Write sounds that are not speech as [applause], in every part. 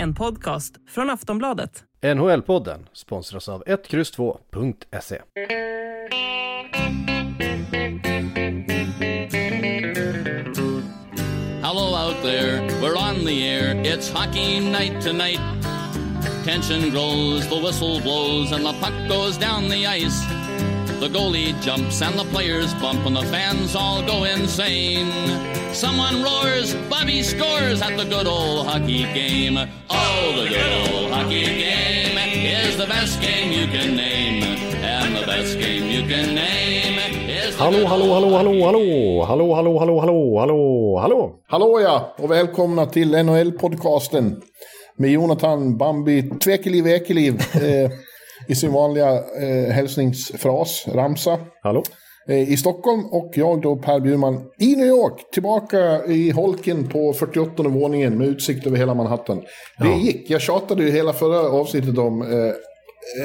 En podcast från Aftonbladet. NHL-podden sponsras av 1X2.se. Hello out there, we're on the air. It's hockey night tonight. Tension grows, the whistle blows, and the puck goes down the ice. The goalie jumps and the players bump, and the fans all go insane. Someone roars, Bobby scores at the good old hockey game. Oh, the good old hockey game is the best game you can name. And the best game you can name is the Hallå, hallå, hallå, hallå, hallå, hallå, hallå, hallå, hallå, hallå, hallå. Hallå ja, och välkomna till NHL-podcasten med Jonathan Bambi Tvekeliv Ekeliv [laughs] eh, i sin vanliga eh, hälsningsfras, ramsa. Hallå? Eh, I Stockholm och jag då Per Bjurman i New York. Tillbaka i holken på 48 våningen med utsikt över hela Manhattan. Det gick. Jag tjatade ju hela förra avsnittet om eh,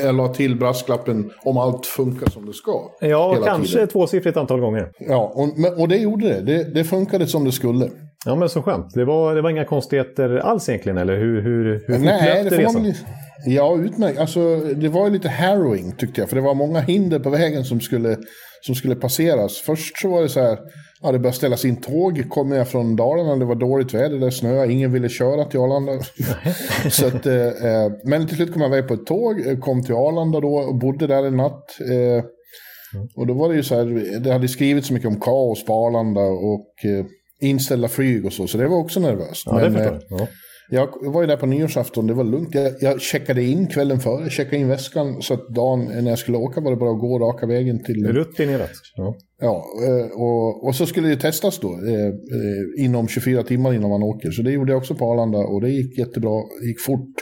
jag la till brasklappen om allt funkar som det ska. Ja, kanske tiden. tvåsiffrigt antal gånger. Ja, och, och det gjorde det. det. Det funkade som det skulle. Ja, men så skönt. Det var, det var inga konstigheter alls egentligen, eller hur, hur, hur Nej, det får man resan? väl... Ja, utmärkt. Alltså, det var ju lite harrowing tyckte jag. För det var många hinder på vägen som skulle, som skulle passeras. Först så var det så här, ja, det började ställas in tåg. Kom jag från Dalarna, det var dåligt väder, det snöade, ingen ville köra till Arlanda. [laughs] så att, eh, eh, men till slut kom jag iväg på ett tåg, eh, kom till Arlanda då och bodde där en natt. Eh, och då var det ju så här, det hade skrivits så mycket om kaos på Arlanda och eh, inställda flyg och så, så det var också nervöst. Ja, det Men, förstår eh, jag. Ja. Jag var ju där på nyårsafton, det var lugnt. Jag, jag checkade in kvällen före, checkade in väskan så att dagen när jag skulle åka var det bara att gå raka vägen till... Rutinerat. Ja. Ja, eh, och, och så skulle det testas då eh, eh, inom 24 timmar innan man åker. Så det gjorde jag också på Arlanda och det gick jättebra, det gick fort.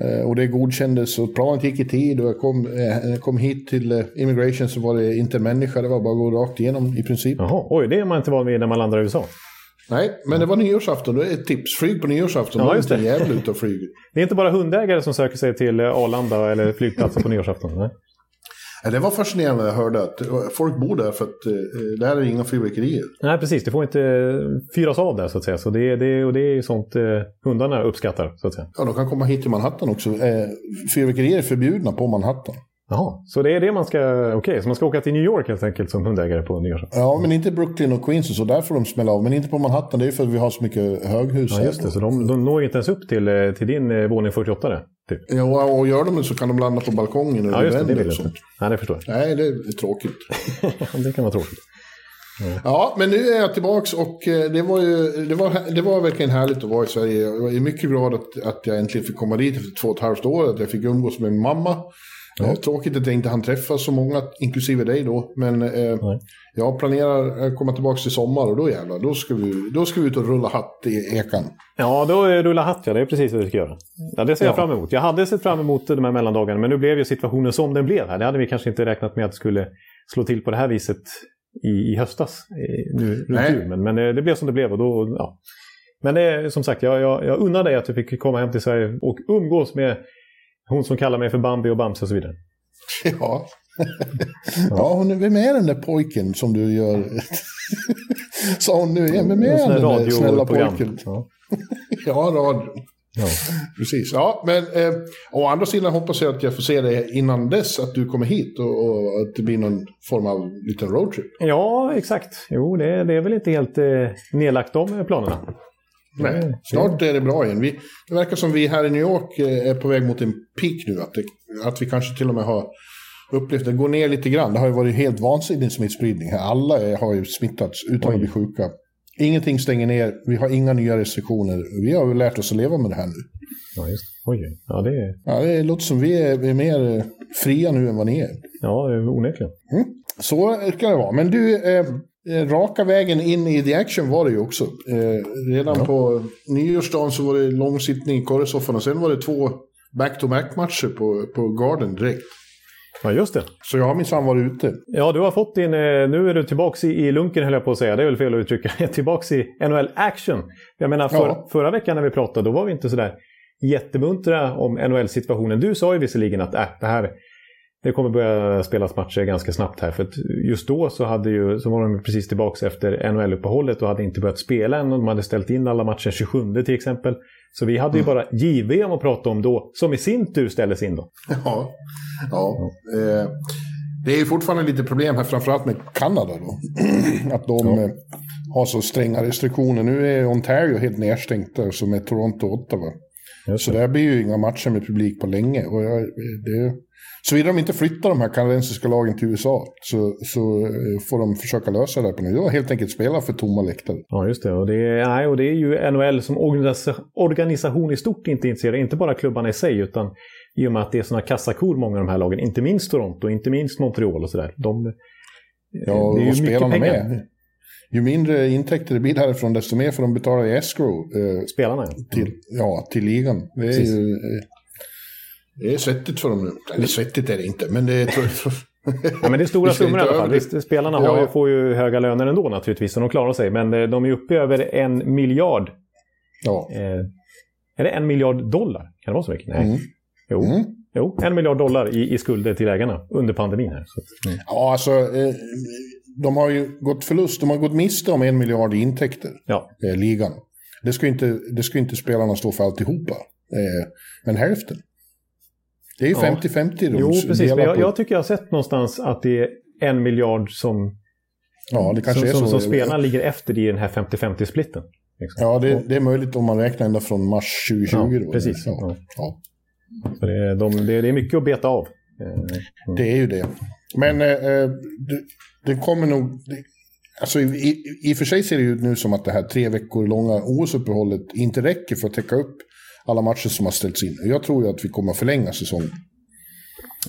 Eh, Och det godkändes och planet gick i tid och jag kom, jag kom hit till immigration så var det inte en människa, det var bara att gå rakt igenom i princip. Jaha, oj, det är man inte van vid när man landar i USA. Nej, men det var nyårsafton, det är ett tips. Flyg på nyårsafton, Ja, just det. jävel ute och flyger. [laughs] Det är inte bara hundägare som söker sig till eh, Arlanda eller flygplatsen på [laughs] nyårsafton. Nej. Det var fascinerande när jag hörde att folk bor där för att eh, där är inga fyrverkerier. Nej, precis. Det får inte eh, fyras av där, så att säga. Så det, det, och det är sånt eh, hundarna uppskattar, så att säga. Ja, de kan komma hit till Manhattan också. Eh, fyrverkerier är förbjudna på Manhattan. Jaha, så det är det man ska... Okej, så man ska åka till New York helt enkelt som hundägare på nyårsafton? Ja, men inte Brooklyn och Queens och så. Där får de smälla av. Men inte på Manhattan. Det är för att vi har så mycket höghus Ja, just det. Så de, de når ju inte ens upp till, eh, till din eh, våning 48 där, typ. Ja, och gör de det så kan de landa på balkongen och Ja, just det. Det vill jag inte. sånt. Nej, det förstår jag. Nej, det är tråkigt. [laughs] det kan vara tråkigt. Ja, men nu är jag tillbaks och eh, det var ju det var, det var verkligen härligt att vara i Sverige. Jag är mycket glad att, att jag äntligen fick komma dit efter två och ett halvt år. Att jag fick umgås med min mamma. Eh, Tråkigt att jag inte hann träffa så många, inklusive dig då. Men eh, jag planerar att komma tillbaka till sommar och då jävlar, då ska vi, då ska vi ut och rulla hatt i ekan. Ja, då är rulla hatt, ja. Det är precis vad vi ska göra. Ja, det ser jag Ja. fram emot. Jag hade sett fram emot de här mellandagarna, men nu blev ju situationen som den blev här. Det hade vi kanske inte räknat med att det skulle slå till på det här viset i, i höstas. I, nu runt jul. Men, men eh, det blev som det blev och då, ja. Men det är som sagt, jag, jag, jag unnar dig att du fick komma hem till Sverige och umgås med hon som kallar mig för Bambi och Bamse och så vidare. Ja. ja, hon är vem är den där pojken som du gör? [laughs] Sa hon nu igen, vem är den där snälla pojken? Ja. Ja, radio. Ja. Precis. Ja, men eh, å andra sidan hoppas jag att jag får se dig innan dess, att du kommer hit och, och att det blir någon form av liten roadtrip. ja, exakt. Jo, det, det är väl inte helt eh, nedlagt de planerna. Nej, snart är det bra igen. Vi, det verkar som vi här i New York eh, är på väg mot en peak nu. Att, det, att vi kanske till och med har upplevt det går ner lite grann. Det har ju varit helt vansinnig smittspridning. här. Alla har ju smittats utan att bli sjuka. Ingenting stänger ner. Vi har inga nya restriktioner. Vi har ju lärt oss att leva med det här nu. Ja, just. Oj, oj. Ja, det är, Ja, det låter som vi är, vi är mer eh, fria nu än vad ni är. ja, det är onekligen. Så ska det vara. Men du, eh, raka vägen in i the action var det ju också. Eh, redan på nyårsdagen så var det långsittning i korrespondenten och sen var det två back-to-back-matcher på, på Garden direkt. Ja, just det. Så jag har minsann varit ute. Ja, du har fått din... eh, Nu är du tillbaks i, i lunken, höll jag på att säga. Det är väl fel att uttrycka. [laughs] Tillbaks i NHL Action. Jag menar, för, Ja. förra veckan när vi pratade, då var vi inte sådär jättemuntra om NHL-situationen. Du sa ju visserligen att äh, det här det kommer börja spelas matcher ganska snabbt här. För just då så, hade ju, så var de precis tillbaka efter NHL-uppehållet och hade inte börjat spela än. Och de hade ställt in alla matcher 27 till exempel. Så vi hade ju bara JVM att prata om då, som i sin tur ställdes in då. Ja, ja. Eh, det är ju fortfarande lite problem här, framförallt med Kanada då. [clears throat] Att de Ja. eh, har så stränga restriktioner. Nu är Ontario helt nedstängt där, som är Toronto och Ottawa. Just Så det. där blir ju inga matcher med publik på länge. Och jag, det, såvida de inte flyttar de här kanadensiska lagen till USA så, så eh, får de försöka lösa det på något. Jag helt enkelt spela för tomma läktare. Ja, just det. Och det, är, nej, och det är ju NHL som organisa- organisation i stort inte intresserad. Inte bara klubbarna i sig, utan i och med att det är sådana kassakor många av de här lagen. Inte minst Toronto, inte minst Montreal och sådär. De, Ja, det är ju och mycket spelarna pengar. med. Ju mindre intäkter det blir härifrån, desto mer får de betala i escrow eh, Spelarna, ja. till, ja, till ligan. Det är ju... eh, Det är svettigt för dem nu. Eller svettigt är det inte, men det är... [laughs] Ja, men det är stora summor i alla fall. Visst, spelarna har Ja. ju, får ju höga löner ändå naturligtvis, så de klarar sig. Men eh, de är uppe över en miljard. Ja. Eh, är det en miljard dollar? Kan det vara så mycket? Nej. Mm. Jo. Mm. jo, en miljard dollar i, i skulder till ägarna under pandemin. Här. Så mm. ja, alltså... Eh, de har ju gått förlust. De har gått miste om en miljard i intäkter. Ja, eh, ligan. Det ska, inte, det ska inte spelarna stå för alltihopa. Eh, men hälften. Det är ju Ja. 50-50 de jo, precis. Men jag, jag tycker jag har sett någonstans att det är en miljard som, ja, det kanske som, är som, så. som spelarna ligger efter i den här 50-50-splitten. Liksom. Ja, det, det är möjligt om man räknar ända från mars 2020. Ja, då. precis. Ja, Ja. ja, Så det, är- de, det, är mycket att beta av. Eh, det är ju det. Men eh, det, kommer nog... Alltså, i, i, och för sig ser det ut nu som att det här tre veckor långa OS-uppehållet inte räcker för att täcka upp alla matcher som har ställts in. Jag tror ju att vi kommer att förlänga säsongen.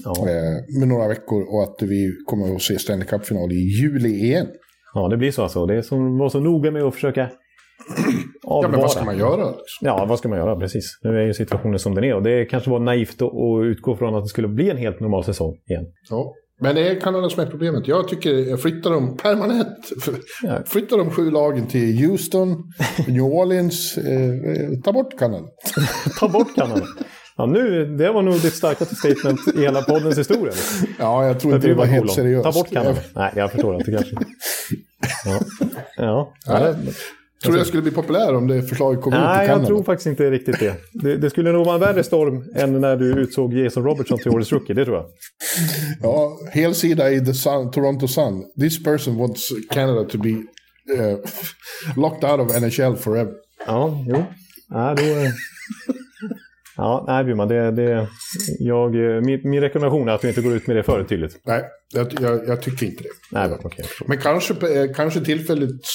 Ja. eh, med några veckor och att vi kommer att se Stanley Cup-final i juli igen. ja, det blir så alltså. Det är som var så noga med att försöka Ja, men vad ska man göra? Liksom? Ja, vad ska man göra? Precis. Nu är ju situationen som den är och det kanske var naivt att, att utgå från att det skulle bli en helt normal säsong igen. Ja. Men det är Kanada som är problemet. Jag tycker jag flyttar dem permanent. Ja. [laughs] Flyttar de sju lagen till Houston, [laughs] New Orleans. Eh, ta bort Kanada. [laughs] Ta bort Kanada. Ja, nu, det var nog ditt starkaste statement i hela poddens historia. Ja, jag tror inte det var helt Kolon. seriöst. Ta bort Kanada. Nej, jag förstår att det kanske... Ja. Ja. ja. Tror jag skulle bli populär om det förslaget kom ut i Nej, Kanada. jag tror faktiskt inte riktigt det. det. Det skulle nog vara en värre storm än när du utsåg Jason Robertson till årets rookie, det tror jag. Ja, helsida i The Sun, Toronto Sun. This person wants Canada to be eh, locked out of NHL forever. Ja, jo. Ja, då... Ja, nej Bjurman, det, det, jag, min, min rekommendation är att du inte går ut med det för tydligt. Nej, jag, jag, jag tycker inte det. Nej, jag förstår. Men kanske, eh, kanske tillfälligt,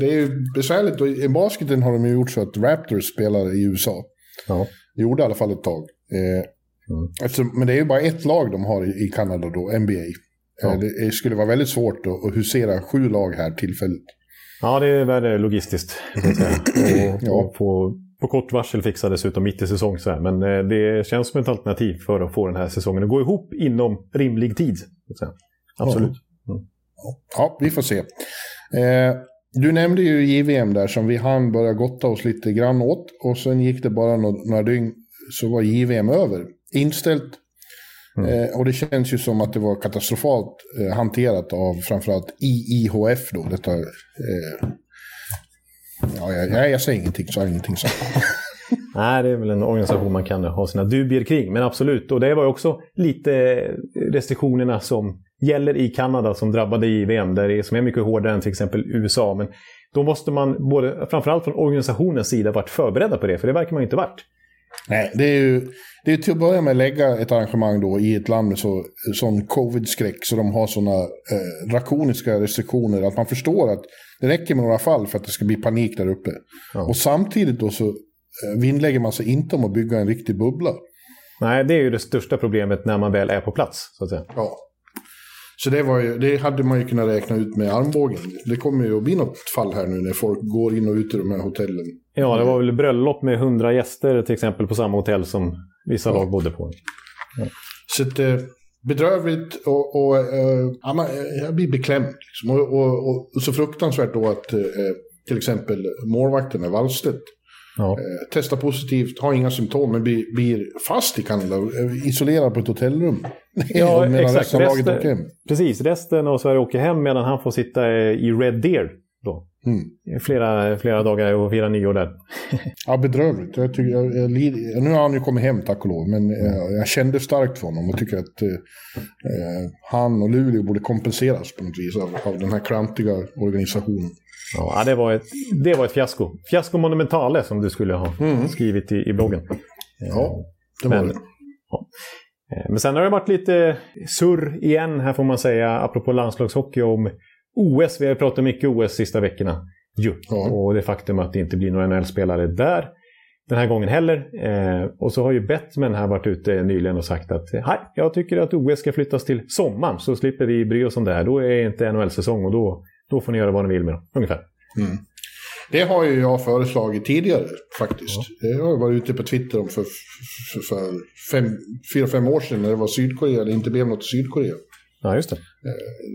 det är ju besvärligt. Och I basketen har de ju gjort så att Raptors spelar i USA. Ja. Det gjorde i alla fall ett tag. Eh, eftersom, men det är ju bara ett lag de har i, i Kanada då, NBA. Ja. Eh, det är- skulle vara väldigt svårt att, att husera sju lag här tillfälligt. ja, det är värre logistiskt. Och, [clears throat] Ja. och på, på kort varsel fixa dessutom mitt i säsong. Så här. Men eh, det känns som ett alternativ för att få den här säsongen att gå ihop inom rimlig tid. Absolut. Ja, vi får se. Eh, du nämnde ju JVM där som vi hann börja gotta oss lite grann åt. Och sen gick det bara några, några dygn så var JVM över. Inställt. Eh, och det känns ju som att det var katastrofalt eh, hanterat av framförallt IIHF då. Detta, eh, ja, jag, jag, jag säger ingenting så ingenting sagt. [laughs] Nej, det är väl en organisation man kan ha sina dubier kring. Men absolut, och det var ju också lite restriktionerna som gäller i Kanada som drabbade JVM, där det är, som är mycket hårdare än till exempel USA. Men då måste man, både, framförallt från organisationens sida, varit förberedda på det, för det verkar man ju inte varit. Nej, det är ju det är till att börja med lägga ett arrangemang då i ett land med så, sån covid-skräck så de har sådana eh, drakoniska restriktioner att man förstår att det räcker med några fall för att det ska bli panik där uppe. Ja. Och samtidigt då så eh, vinnlägger man sig inte om att bygga en riktig bubbla. Nej, det är ju det största problemet när man väl är på plats, så att säga. Ja. Så det, var ju, det hade man ju kunnat räkna ut med armbågen. Det kommer ju att bli något fall här nu när folk går in och ut ur de här hotellen. Ja, det var väl bröllop med hundra gäster till exempel på samma hotell som vissa lag bodde på. Så att, eh, bedrövligt och, och eh, ja, man, eh, jag blir beklämd. Liksom. Och, och, och, så fruktansvärt då att eh, till exempel målvakten är Wallstedt Ja. Eh, testar positivt, har inga symptom, men blir, blir fast i Kanada. eh, Isolerad på ett hotellrum. [laughs] Ja, Medan exakt. resten Resten-. Precis, resten av Sverige åker hem medan han får sitta eh, i Red Deer. Då. Mm. Flera, flera dagar och fira nyår där. Ja, bedrövligt. Jag tycker, jag, jag, nu har han ju kommit hem tack och lov, men eh, jag kände starkt för honom och tycker att eh, eh, han och Luleå borde kompenseras på något vis av, av den här klantiga organisationen. Ja, det var ett, det var ett fiasko. Fiasko monumentale som du skulle ha skrivit i, i bloggen. Ja, det Men- var det. Eh, Men sen har det varit lite surr igen här får man säga, apropå landslagshockey om OS. Vi har pratat mycket OS sista veckorna. Ju. Ja. Och det faktum att det inte blir några NHL-spelare där den här gången heller. Eh, och så har ju Bettman här varit ute nyligen och sagt att hej, jag tycker att OS ska flyttas till sommaren så slipper vi bry oss om det här. Då är inte NHL-säsong och då, då får ni göra vad ni vill med dem. Ungefär. Det har ju jag föreslagit tidigare faktiskt. Har jag varit ute på Twitter om för, för, för fem, fyra, fem år sedan när det var Sydkorea, det inte blev något i Sydkorea. Ja, just det.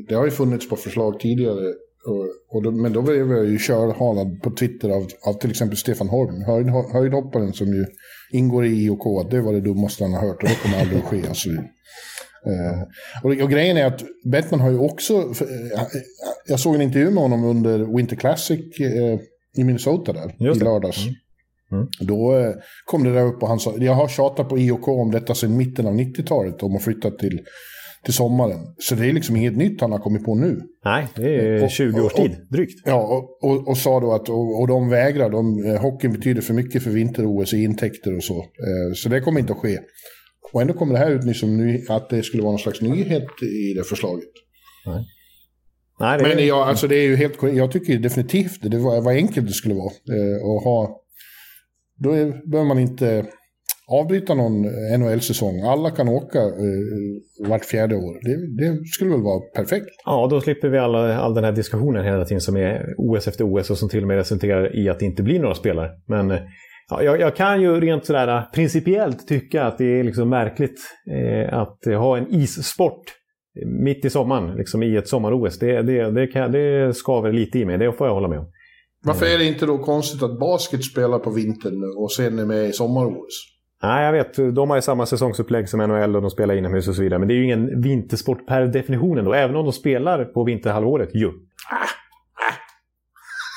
Det har ju funnits på förslag tidigare. Och, och då, men då blev jag ju körhalad på Twitter av, av till exempel Stefan Holm, höjd, höjdhopparen som ju ingår i IOK. Det var det dummaste han har hört och det kommer aldrig att ske. Alltså. Eh, och, och grejen är att Bettman har ju också, eh, jag såg en intervju med honom under Winter Classic eh, i Minnesota där i lördags. Mm. Mm. Då eh, kom det där upp och han sa, jag har tjatat på IOK om detta sedan mitten av 90-talet om att flytta till, till sommaren. Så det är liksom inget nytt han har kommit på nu. Nej, det är Och- 20 års tid, drygt. Ja, och, och, och sa då att och, och de vägrar. De, eh, hockeyn betyder för mycket för vinter-OS i intäkter och så. Eh, så det kommer inte att ske. Och ändå kommer det här ut nu som ny, att det skulle vara någon slags nyhet i det förslaget. Nej, det är, Men ja, alltså det är ju helt. Jag tycker definitivt det var, vad enkelt det skulle vara. Eh, att ha, då är, behöver man inte avbryta någon NHL-säsong. Alla kan åka eh, vart fjärde år. Det, det skulle väl vara perfekt. Ja, då slipper vi alla, all den här diskussionen hela tiden som är OS efter OS och som till och med resulterar i att det inte blir några spelare. Men eh, ja, jag, jag kan ju rent sådär eh, principiellt tycka att det är liksom märkligt eh, att eh, ha en issport mitt i sommaren, liksom i ett sommar-OS. Det, det, det, kan, det skaver lite i mig, det får jag hålla med om. Varför är det inte då konstigt att basket spelar på vintern och sen är med i sommar-OS? Nej, jag vet. De har ju samma säsongsupplägg som NHL och de spelar inomhus och så vidare. Men det är ju ingen vintersport per definition ändå. Även om de spelar på vinterhalvåret, ju.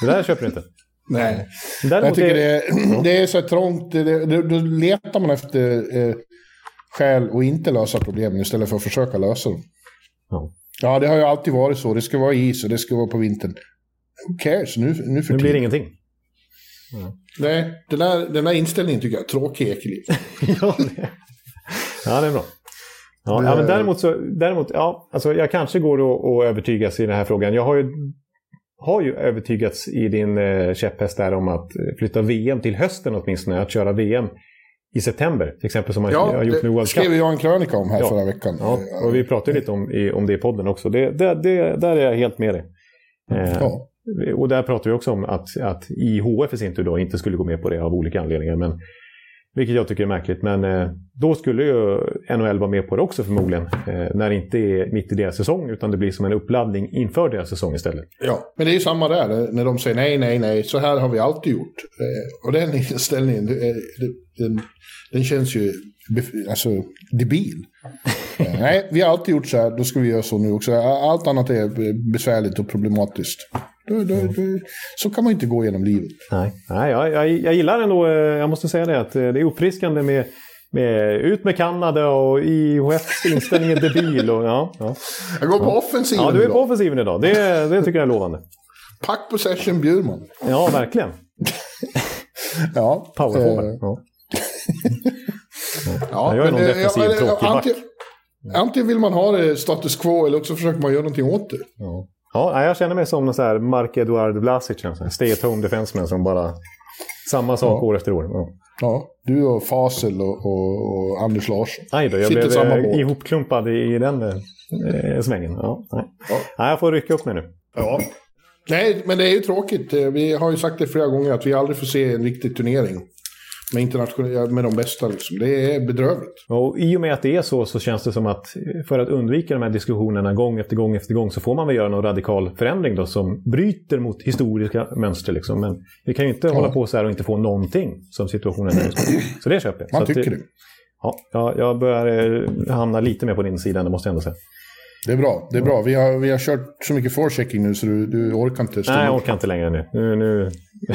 Det där köper du inte. Nej. Däremot Jag tycker det är, det är så trångt. Det, det, då letar man efter eh, skäl att inte lösa problemen istället för att försöka lösa dem. Ja. Ja, det har ju alltid varit så. Det ska vara is och det ska vara på vintern. Who cares? Nu, nu för Nu blir det tiden. Ingenting. Nej, den där, den där inställningen tycker jag är tråkig, Ekeliv. [laughs] ja, det... ja, det är bra. Ja, ja, men däremot så, däremot, ja, alltså jag kanske går att, att övertygas i den här frågan. Jag har ju, har ju övertygats i din eh, käpphäst där om att flytta VM till hösten åtminstone. Att köra VM i september, till exempel som man Ja, har gjort med det World Cup. skrev jag en krönika om här Ja. förra veckan. Ja, och vi pratade lite om, i, om det i podden också. Det, det, det, där är jag helt med dig. Eh, Ja. Och där pratar vi också om att, att IHF i sin tur då inte skulle gå med på det av olika anledningar. Men, vilket jag tycker är märkligt. Men eh, då skulle ju NHL vara med på det också förmodligen. Eh, när det inte är mitt i deras säsong utan det blir som en uppladdning inför deras säsong istället. Ja, men det är ju samma där. Eh, när de säger nej, nej, nej. Så här har vi alltid gjort. Eh, Och den [laughs] inställningen, den, eh, den, den känns ju alltså, debil. [laughs] Nej, vi har alltid gjort så här. Då ska vi göra så nu också. Allt annat är besvärligt och problematiskt. Då, då, då, så kan man inte gå genom livet. Nej, Nej jag, jag, jag gillar ändå, eh, jag måste säga det, att eh, det är uppfriskande med, med ut med Kanada och IHFs inställning är debil. Och, ja, ja. Jag går på offensiven ja, du är på idag. offensiven idag. Det, det tycker jag är lovande. Pack possession Bjurman. Ja, verkligen. [laughs] Ja, Powerforward. eh, Ja. [laughs] Ja, jag är någon eh, defensiv, tråkig back. Antingen, antingen vill man ha det status quo eller också försöker man göra någonting åt det. Ja. Ja, jag känner mig som någon så här Mark Eduard Vlasic, en stay at home defenseman som bara... Samma sak Ja. år efter år. Ja. Ja, du och Fasel och, och, och Anders Larsson. Aj då, jag Sitter blev samma eh, båt. ihopklumpad i, i den eh, svängen. Ja. Ja. Nej, jag får rycka upp mig nu. Ja. Nej, men det är ju tråkigt. Eh, Vi har ju sagt det flera gånger att vi aldrig får se en riktig turnering. Med, internationella, med de bästa. Liksom. Det är bedrövligt. Och I och med att det är så så känns det som att för att undvika de här diskussionerna gång efter gång efter gång så får man väl göra någon radikal förändring då som bryter mot historiska mönster. Liksom. Men vi kan ju inte ja. hålla på så här och inte få någonting som situationen är just. Så det köper jag. Man så tycker det. Ja, jag börjar eh, hamna lite mer på din sida, det måste jag ändå säga. Det är bra. Det är bra. Vi har, vi har kört så mycket forechecking nu så du, du orkar inte stå Nej, jag orkar inte längre nu. Nu, nu,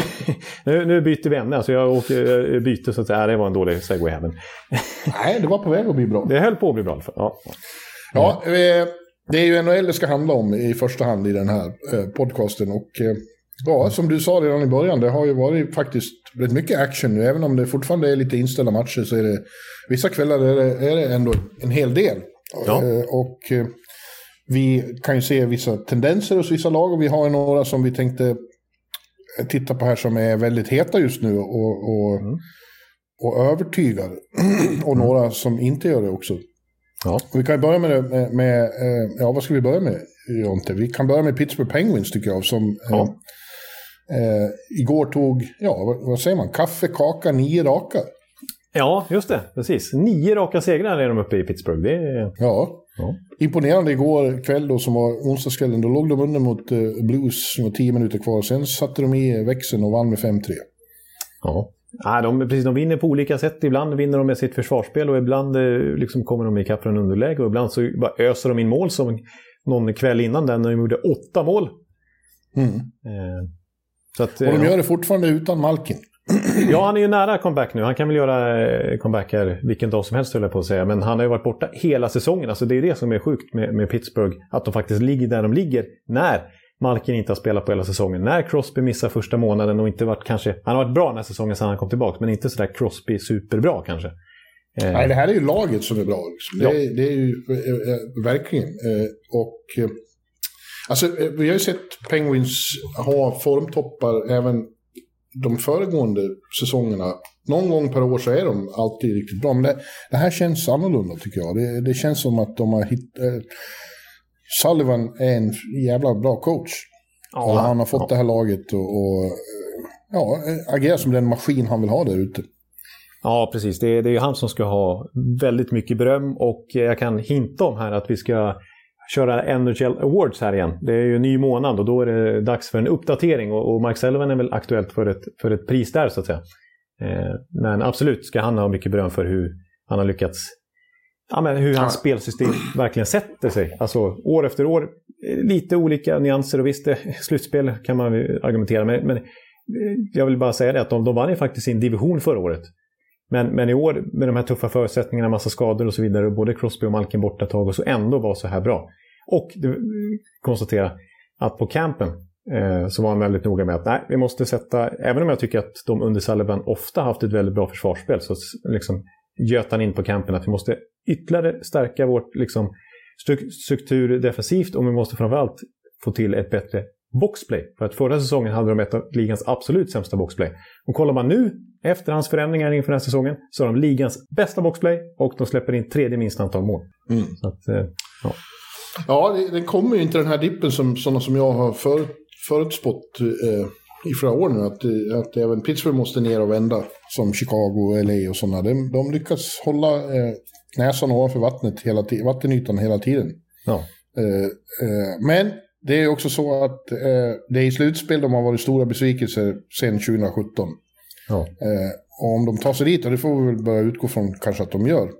[laughs] nu, nu byter vi ämne. Alltså jag åker byte så att säga. Det var en dålig segway även. [laughs] Nej, det var på väg att bli bra. Det höll på att bli bra i alla fall. Ja. ja, eh, det är ju NHL det ska handla om i första hand i den här eh, podcasten. Och ja, som du sa redan i början, det har ju varit faktiskt rätt mycket action nu. Även om det fortfarande är lite inställda matcher så är det vissa kvällar är det, är det ändå en hel del. Ja. Och vi kan ju se vissa tendenser hos vissa lag och vi har några som vi tänkte titta på här som är väldigt heta just nu och, och, mm. och övertygar. [clears throat] och mm. några som inte gör det också. Ja. Vi kan börja med, med, med, eh, ja vad ska vi börja med Jonte? Vi kan börja med Pittsburgh Penguins tycker jag som ja. eh, eh igår tog, ja vad, vad, säger man, kaffe, kaka, nio raka. Ja, just det. Precis. Nio raka segrar är de uppe i Pittsburgh. Det är... Ja. Ja. Imponerande igår kväll då, som var onsdagskvällen. Då låg de under mot uh, Blues med tio minuter kvar. Sen satte de i växeln och vann med 5-3. Ja. Ja, de, precis, de vinner på olika sätt. Ibland vinner de med sitt försvarsspel och ibland eh, liksom kommer de ikapp från underläge. Och ibland så bara öser de in mål som någon kväll innan den när de gjorde åtta mål. Mm. Eh, så att, och de gör det fortfarande utan Malkin. Ja, han är ju nära comeback nu. Han kan väl göra eh, comeback här vilken dag som helst höll jag på att säga. Men han har ju varit borta hela säsongen. Alltså det är det som är sjukt med, med Pittsburgh. Att de faktiskt ligger där de ligger när Malkin inte har spelat på hela säsongen. När Crosby missar första månaden och inte varit kanske... Han har varit bra den här säsongen sedan han kom tillbaka, men inte sådär Crosby superbra kanske. Eh. Nej, det här är ju laget som är bra. Liksom. Ja. Det, är, det, är ju äh, verkligen. Och... Alltså, vi har ju sett Penguins ha formtoppar även de föregående säsongerna, någon gång per år så är de alltid riktigt bra. Men det, det här känns annorlunda tycker jag. Det, det känns som att de har hittat... Eh, Sullivan är en jävla bra coach. Ja, och han har fått ja. det här laget och, och ja, agerar som den maskin han vill ha där ute. Ja, precis. Det, det är ju han som ska ha väldigt mycket beröm och jag kan hinta om här att vi ska köra NHL Awards här igen. Det är ju en ny månad och då är det dags för en uppdatering och, och Mark Sullivan är väl aktuellt för ett, för ett pris där så att säga. Eh, men absolut ska han ha mycket beröm för hur han har lyckats Ja, men hur hans spelsystem [clears throat] verkligen sätter sig. Alltså år efter år, lite olika nyanser och visst, slutspel kan man argumentera med. Men jag vill bara säga det att de, de vann ju faktiskt sin division förra året. Men, men i år med de här tuffa förutsättningarna, massa skador och så vidare, både Crosby och Malkin borta ett tag och så ändå var så här bra. Och eh, konstatera att på campen eh, så var han väldigt noga med att nej, vi måste sätta, även om jag tycker att de under Sullivan ofta haft ett väldigt bra försvarsspel, så liksom göt han in på campen att vi måste ytterligare stärka vårt liksom, struktur defensivt och vi måste framförallt få till ett bättre boxplay. För att förra säsongen hade de ett av ligans absolut sämsta boxplay. Och kollar man nu, efter hans förändringar inför den här säsongen, så har de ligans bästa boxplay och de släpper in tredje minst antal mål. Mm. Att, eh, ja. ja, det, det kommer ju inte den här dippen som sådana som jag har för, förutspått eh, i flera år nu. Att, att även Pittsburgh måste ner och vända, som Chicago, LA och sådana. De, de lyckas hålla eh, näsan ovanför vattnet hela vattenytan hela tiden. Ja. Eh, eh, men det är också så att eh, det är i slutspel de har varit stora besvikelser sedan 2017. Ja. Eh, och om de tar sig dit, och det får vi väl börja utgå från kanske att de gör.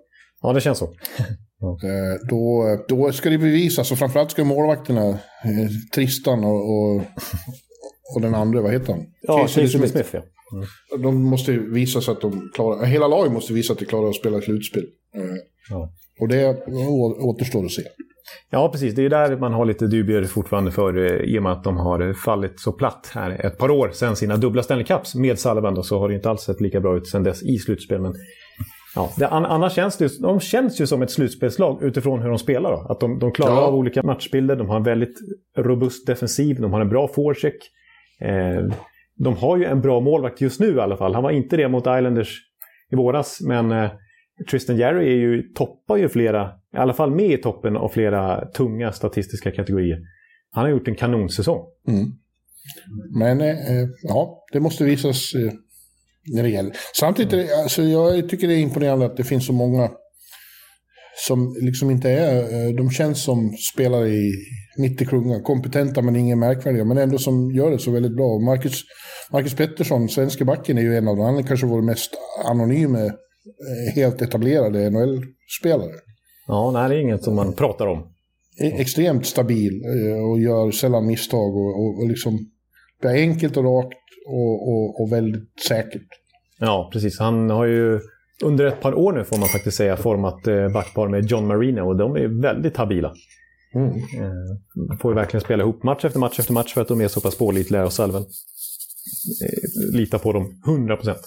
Ja, det känns så. [laughs] ja. eh, då, då ska det bevisas, och framförallt ska målvakterna, eh, Tristan och, och, och, den andra, vad heter han? Ja, Casey Smith. Smith ja. Mm. De måste visa så att de klarar, hela laget måste visa att de klarar att spela slutspel. Eh, ja. Och det återstår att se. Ja, precis. Det är där man har lite dubier fortfarande för eh, i och med att de har fallit så platt här ett par år sedan sina dubbla Stanley Cups med Sullivan. Så har det inte alls sett lika bra ut sedan dess i slutspel. Men ja, det, annars känns det, de känns ju som ett slutspelslag utifrån hur de spelar. Då. Att de, de klarar ja. av olika matchbilder, de har en väldigt robust defensiv, de har en bra forecheck. Eh, de har ju en bra målvakt just nu i alla fall. Han var inte det mot Islanders i våras, men eh, Tristan Jarry är ju, toppar ju flera, i alla fall med i toppen av flera tunga statistiska kategorier. Han har gjort en kanonsäsong. Mm. Men eh, ja, det måste visas eh, när det gäller. Samtidigt, det, alltså, jag tycker det är imponerande att det finns så många som liksom inte är, eh, de känns som spelare i 90 klunga, kompetenta men ingen märkvärdiga, men ändå som gör det så väldigt bra. Marcus, Marcus Pettersson, svenska backen, är ju en av dem. Han är kanske vår mest anonyme, eh, helt etablerade NHL-spelare. Ja, nej, det är inget som man pratar om. Extremt stabil eh, och gör sällan misstag och, och, och liksom, det är enkelt och rakt och, och, och väldigt säkert. Ja, precis. Han har ju under ett par år nu får man faktiskt säga format eh, backpar med John Marino och de är väldigt habila. Mm. Eh, får ju verkligen spela ihop match efter match efter match för att de är så pass pålitliga och salven. Eh, lita på dem 100 procent.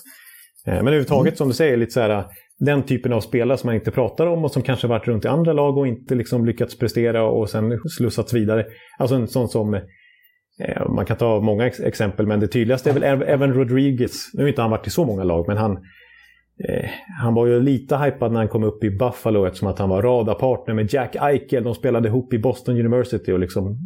Eh, men överhuvudtaget som du säger, lite så här, den typen av spelare som man inte pratar om och som kanske varit runt i andra lag och inte liksom lyckats prestera och sen slussats vidare. Alltså en sån som eh, man kan ta många exempel, men det tydligaste är väl Evan Rodriguez. Nu har inte han varit i så många lag, men han, eh, han var ju lite hypad när han kom upp i Buffalo eftersom att han var radarpartner med Jack Eichel. De spelade ihop i Boston University och liksom,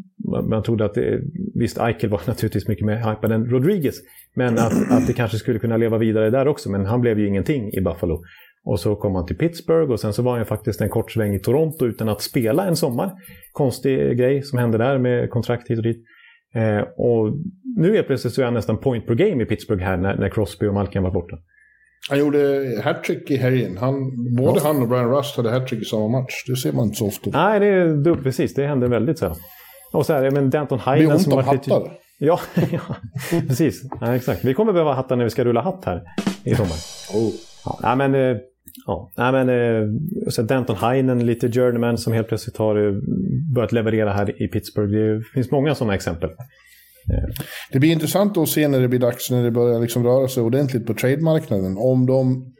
man, trodde att det, visst Eichel var [laughs] naturligtvis mycket mer hypad än Rodriguez. Men att, att det kanske skulle kunna leva vidare där också, men han blev ju ingenting i Buffalo. Och så kom han till Pittsburgh och sen så var han faktiskt en kort sväng i Toronto utan att spela en sommar. Konstig grej som hände där med kontrakt hit och dit. Eh, och nu helt plötsligt så är han nästan point per game i Pittsburgh här när, när Crosby och Malkin var borta. Han gjorde hattrick i helgen. Han, både han och Brian Rust hade hattrick i samma match. Det ser man inte så ofta. Nej, det är precis. Det händer väldigt sällan. Och så här, men Danton Heinen ont som om varit lite... hattar. Ja, [laughs] ja, precis. Ja, exakt. Vi kommer behöva hattar när vi ska rulla hatt här i sommar. Oh. Ja, men, eh, ja, men eh, så Danton Heinen, lite journeyman som helt plötsligt har eh, börjat leverera här i Pittsburgh. Det finns många sådana exempel. Det blir intressant att se när det blir dags, när det börjar liksom röra sig ordentligt på trademarknaden. Om de...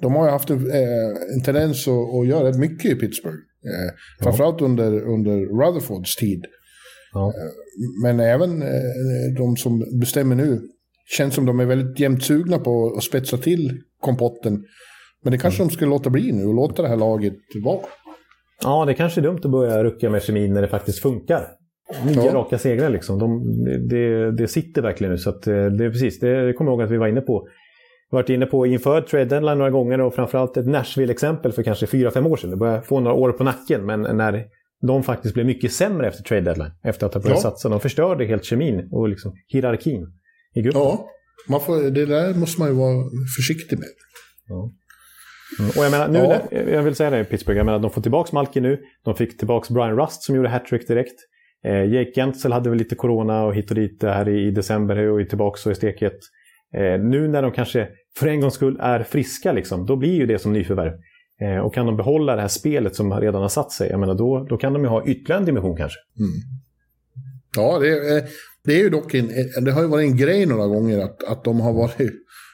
De har ju haft en, eh, en tendens att, att göra rätt mycket i Pittsburgh. Eh, framförallt under, under Rutherfords tid. Ja. Men även eh, de som bestämmer nu känns som de är väldigt jämnt sugna på att spetsa till kompotten. Men det kanske de skulle låta bli nu och låta det här laget vara. Ja, det kanske är dumt att börja rucka med kemin när det faktiskt funkar. Nio Ja. raka segrar liksom. De, det, det sitter verkligen nu. Så att, eh, det är precis, det kommer jag ihåg att vi var inne på. Vi varit inne på inför trade deadline några gånger och framförallt ett Nashville-exempel för kanske fyra fem år sedan. Det börjar få några år på nacken, men när de faktiskt blev mycket sämre efter trade deadline. Efter att ha börjat Ja. satsa. De förstörde helt kemin och liksom hierarkin i gruppen. Ja, man får, det där måste man ju vara försiktig med. Mm. Och jag menar, nu, Ja. jag vill säga det i Pittsburgh, jag menar, de får tillbaka Malkin nu. De fick tillbaka Brian Rust som gjorde hattrick direkt. Eh, Jake Gentzel hade väl lite corona och hit och dit här i, i december och är tillbaka och i stekhet. Eh, nu när de kanske för en gångs skull är friska, liksom, då blir ju det som nyförvärv. Eh, och kan de behålla det här spelet som redan har satt sig, jag menar, då, då kan de ju ha ytterligare en dimension kanske. Mm. Ja, det, eh, det är ju dock en, det har ju varit en grej några gånger att, att de har varit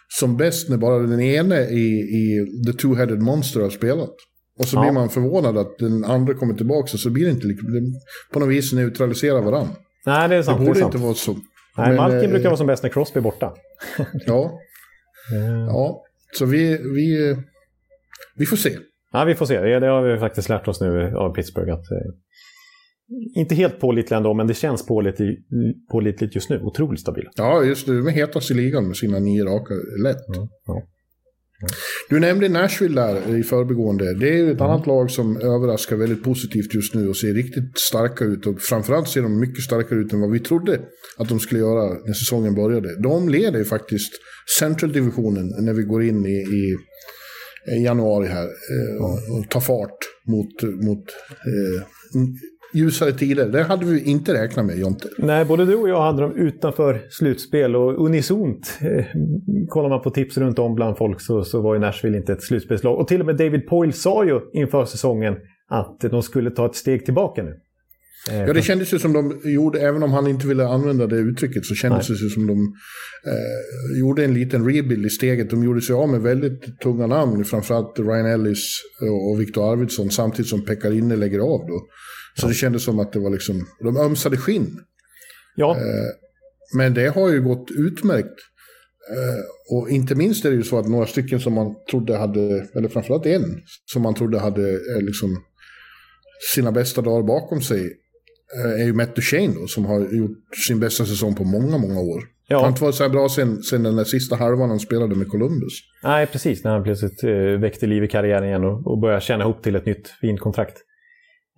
som bäst när bara den ene i, i The Two-Headed Monster har spelat. Och så Ja. blir man förvånad att den andra kommer tillbaka och så blir det inte det på något vis neutraliserar varandra. Nej, det är Det sant. Det borde sant. inte vara så. Nej, Men, Malkin eh, brukar vara som bäst när Crosby är borta. [laughs] Ja, ja. så vi, vi, vi får se. Ja, vi får se. Det, det har vi faktiskt lärt oss nu av Pittsburgh. Att, eh, inte helt pålitliga ändå, men det känns pålitligt, pålitligt just nu. Otroligt stabila. Ja, just det. De är hetast i ligan med sina nio raka lätt. ja. Du nämnde Nashville där i förbigående. Det är ju ett annat lag som överraskar väldigt positivt just nu och ser riktigt starka ut. Och framförallt ser de mycket starkare ut än vad vi trodde att de skulle göra när säsongen började. De leder ju faktiskt Central-divisionen när vi går in i, i i januari här eh, och, och tar fart mot, mot eh, ljusare tider. Det hade vi inte räknat med, Jonte. Nej, både du och jag hade dem utanför slutspel och unisont. Eh, kollar man på tips runt om bland folk så, så var ju Nashville inte ett slutspelslag. Och till och med David Poyle sa ju inför säsongen att de skulle ta ett steg tillbaka nu. Eh, Ja, det kändes ju som de gjorde, även om han inte ville använda det uttrycket, så kändes det ju som de eh, gjorde en liten rebuild i steget. De gjorde sig av med väldigt tunga namn, framförallt Ryan Ellis och, Victor Arvidsson, samtidigt som Pekka lägger av då. Så det kändes som att det var liksom, de ömsade skinn. ja, Men det har ju gått utmärkt. Eh, och inte minst är det ju så att några stycken som man trodde hade, eller framförallt en, som man trodde hade eh, liksom sina bästa dagar bakom sig, eh, är ju Matt Duchene då, som har gjort sin bästa säsong på många, många år. Ja. Han har inte varit så här bra sen, sen den där sista halvan han spelade med Columbus. Nej, precis. När han plötsligt eh, väckte liv i karriären igen och, och började tjäna ihop till ett nytt fint kontrakt.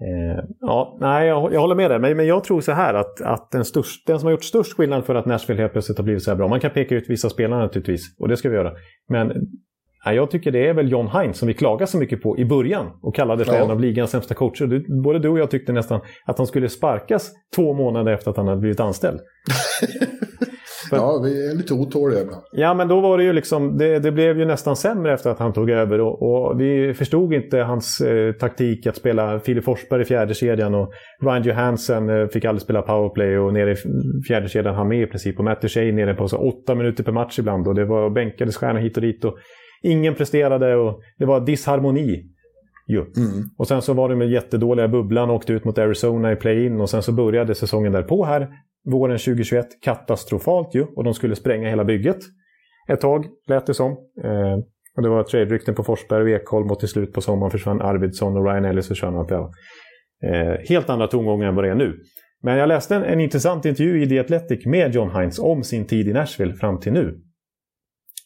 Eh, ja, nej, jag, jag, håller med dig. Men, men jag tror så här att, att den, störst, den som har gjort störst skillnad för att Nashville helt plötsligt har blivit så här bra. Man kan peka ut vissa spelare naturligtvis, och det ska vi göra. Men nej, jag tycker det är väl John Hines som vi klagade så mycket på i början och kallade för ja. en av ligans sämsta coacher. Du, både du och jag tyckte nästan att han skulle sparkas två månader efter att han hade blivit anställd. [laughs] För, ja, vi är lite otåliga ibland. Ja, men då var det ju liksom, det, det, blev ju nästan sämre efter att han tog över. Och, och vi förstod inte hans eh, taktik att spela Filip Forsberg i fjärde kedjan och Ryan Johansson eh, fick aldrig spela powerplay och nere i fjärde kedjan han med i princip. Och Matt Duchene nere på så åtta minuter per match ibland och det var bänkades stjärnor hit och dit. Och ingen presterade och det var disharmoni. Ju. Mm. Och sen så var det med jättedåliga bubblan och åkte ut mot Arizona i play-in och sen så började säsongen därpå här våren 2021 katastrofalt ju och de skulle spränga hela bygget. Ett tag lät det som. Eh, och det var trade-rykten på Forsberg och Ekholm och till slut på sommaren försvann Arvidsson och Ryan Ellis försvann. Och eh, helt andra tongångar än vad det är nu. Men jag läste en, en intressant intervju i The Athletic med John Hines om sin tid i Nashville fram till nu.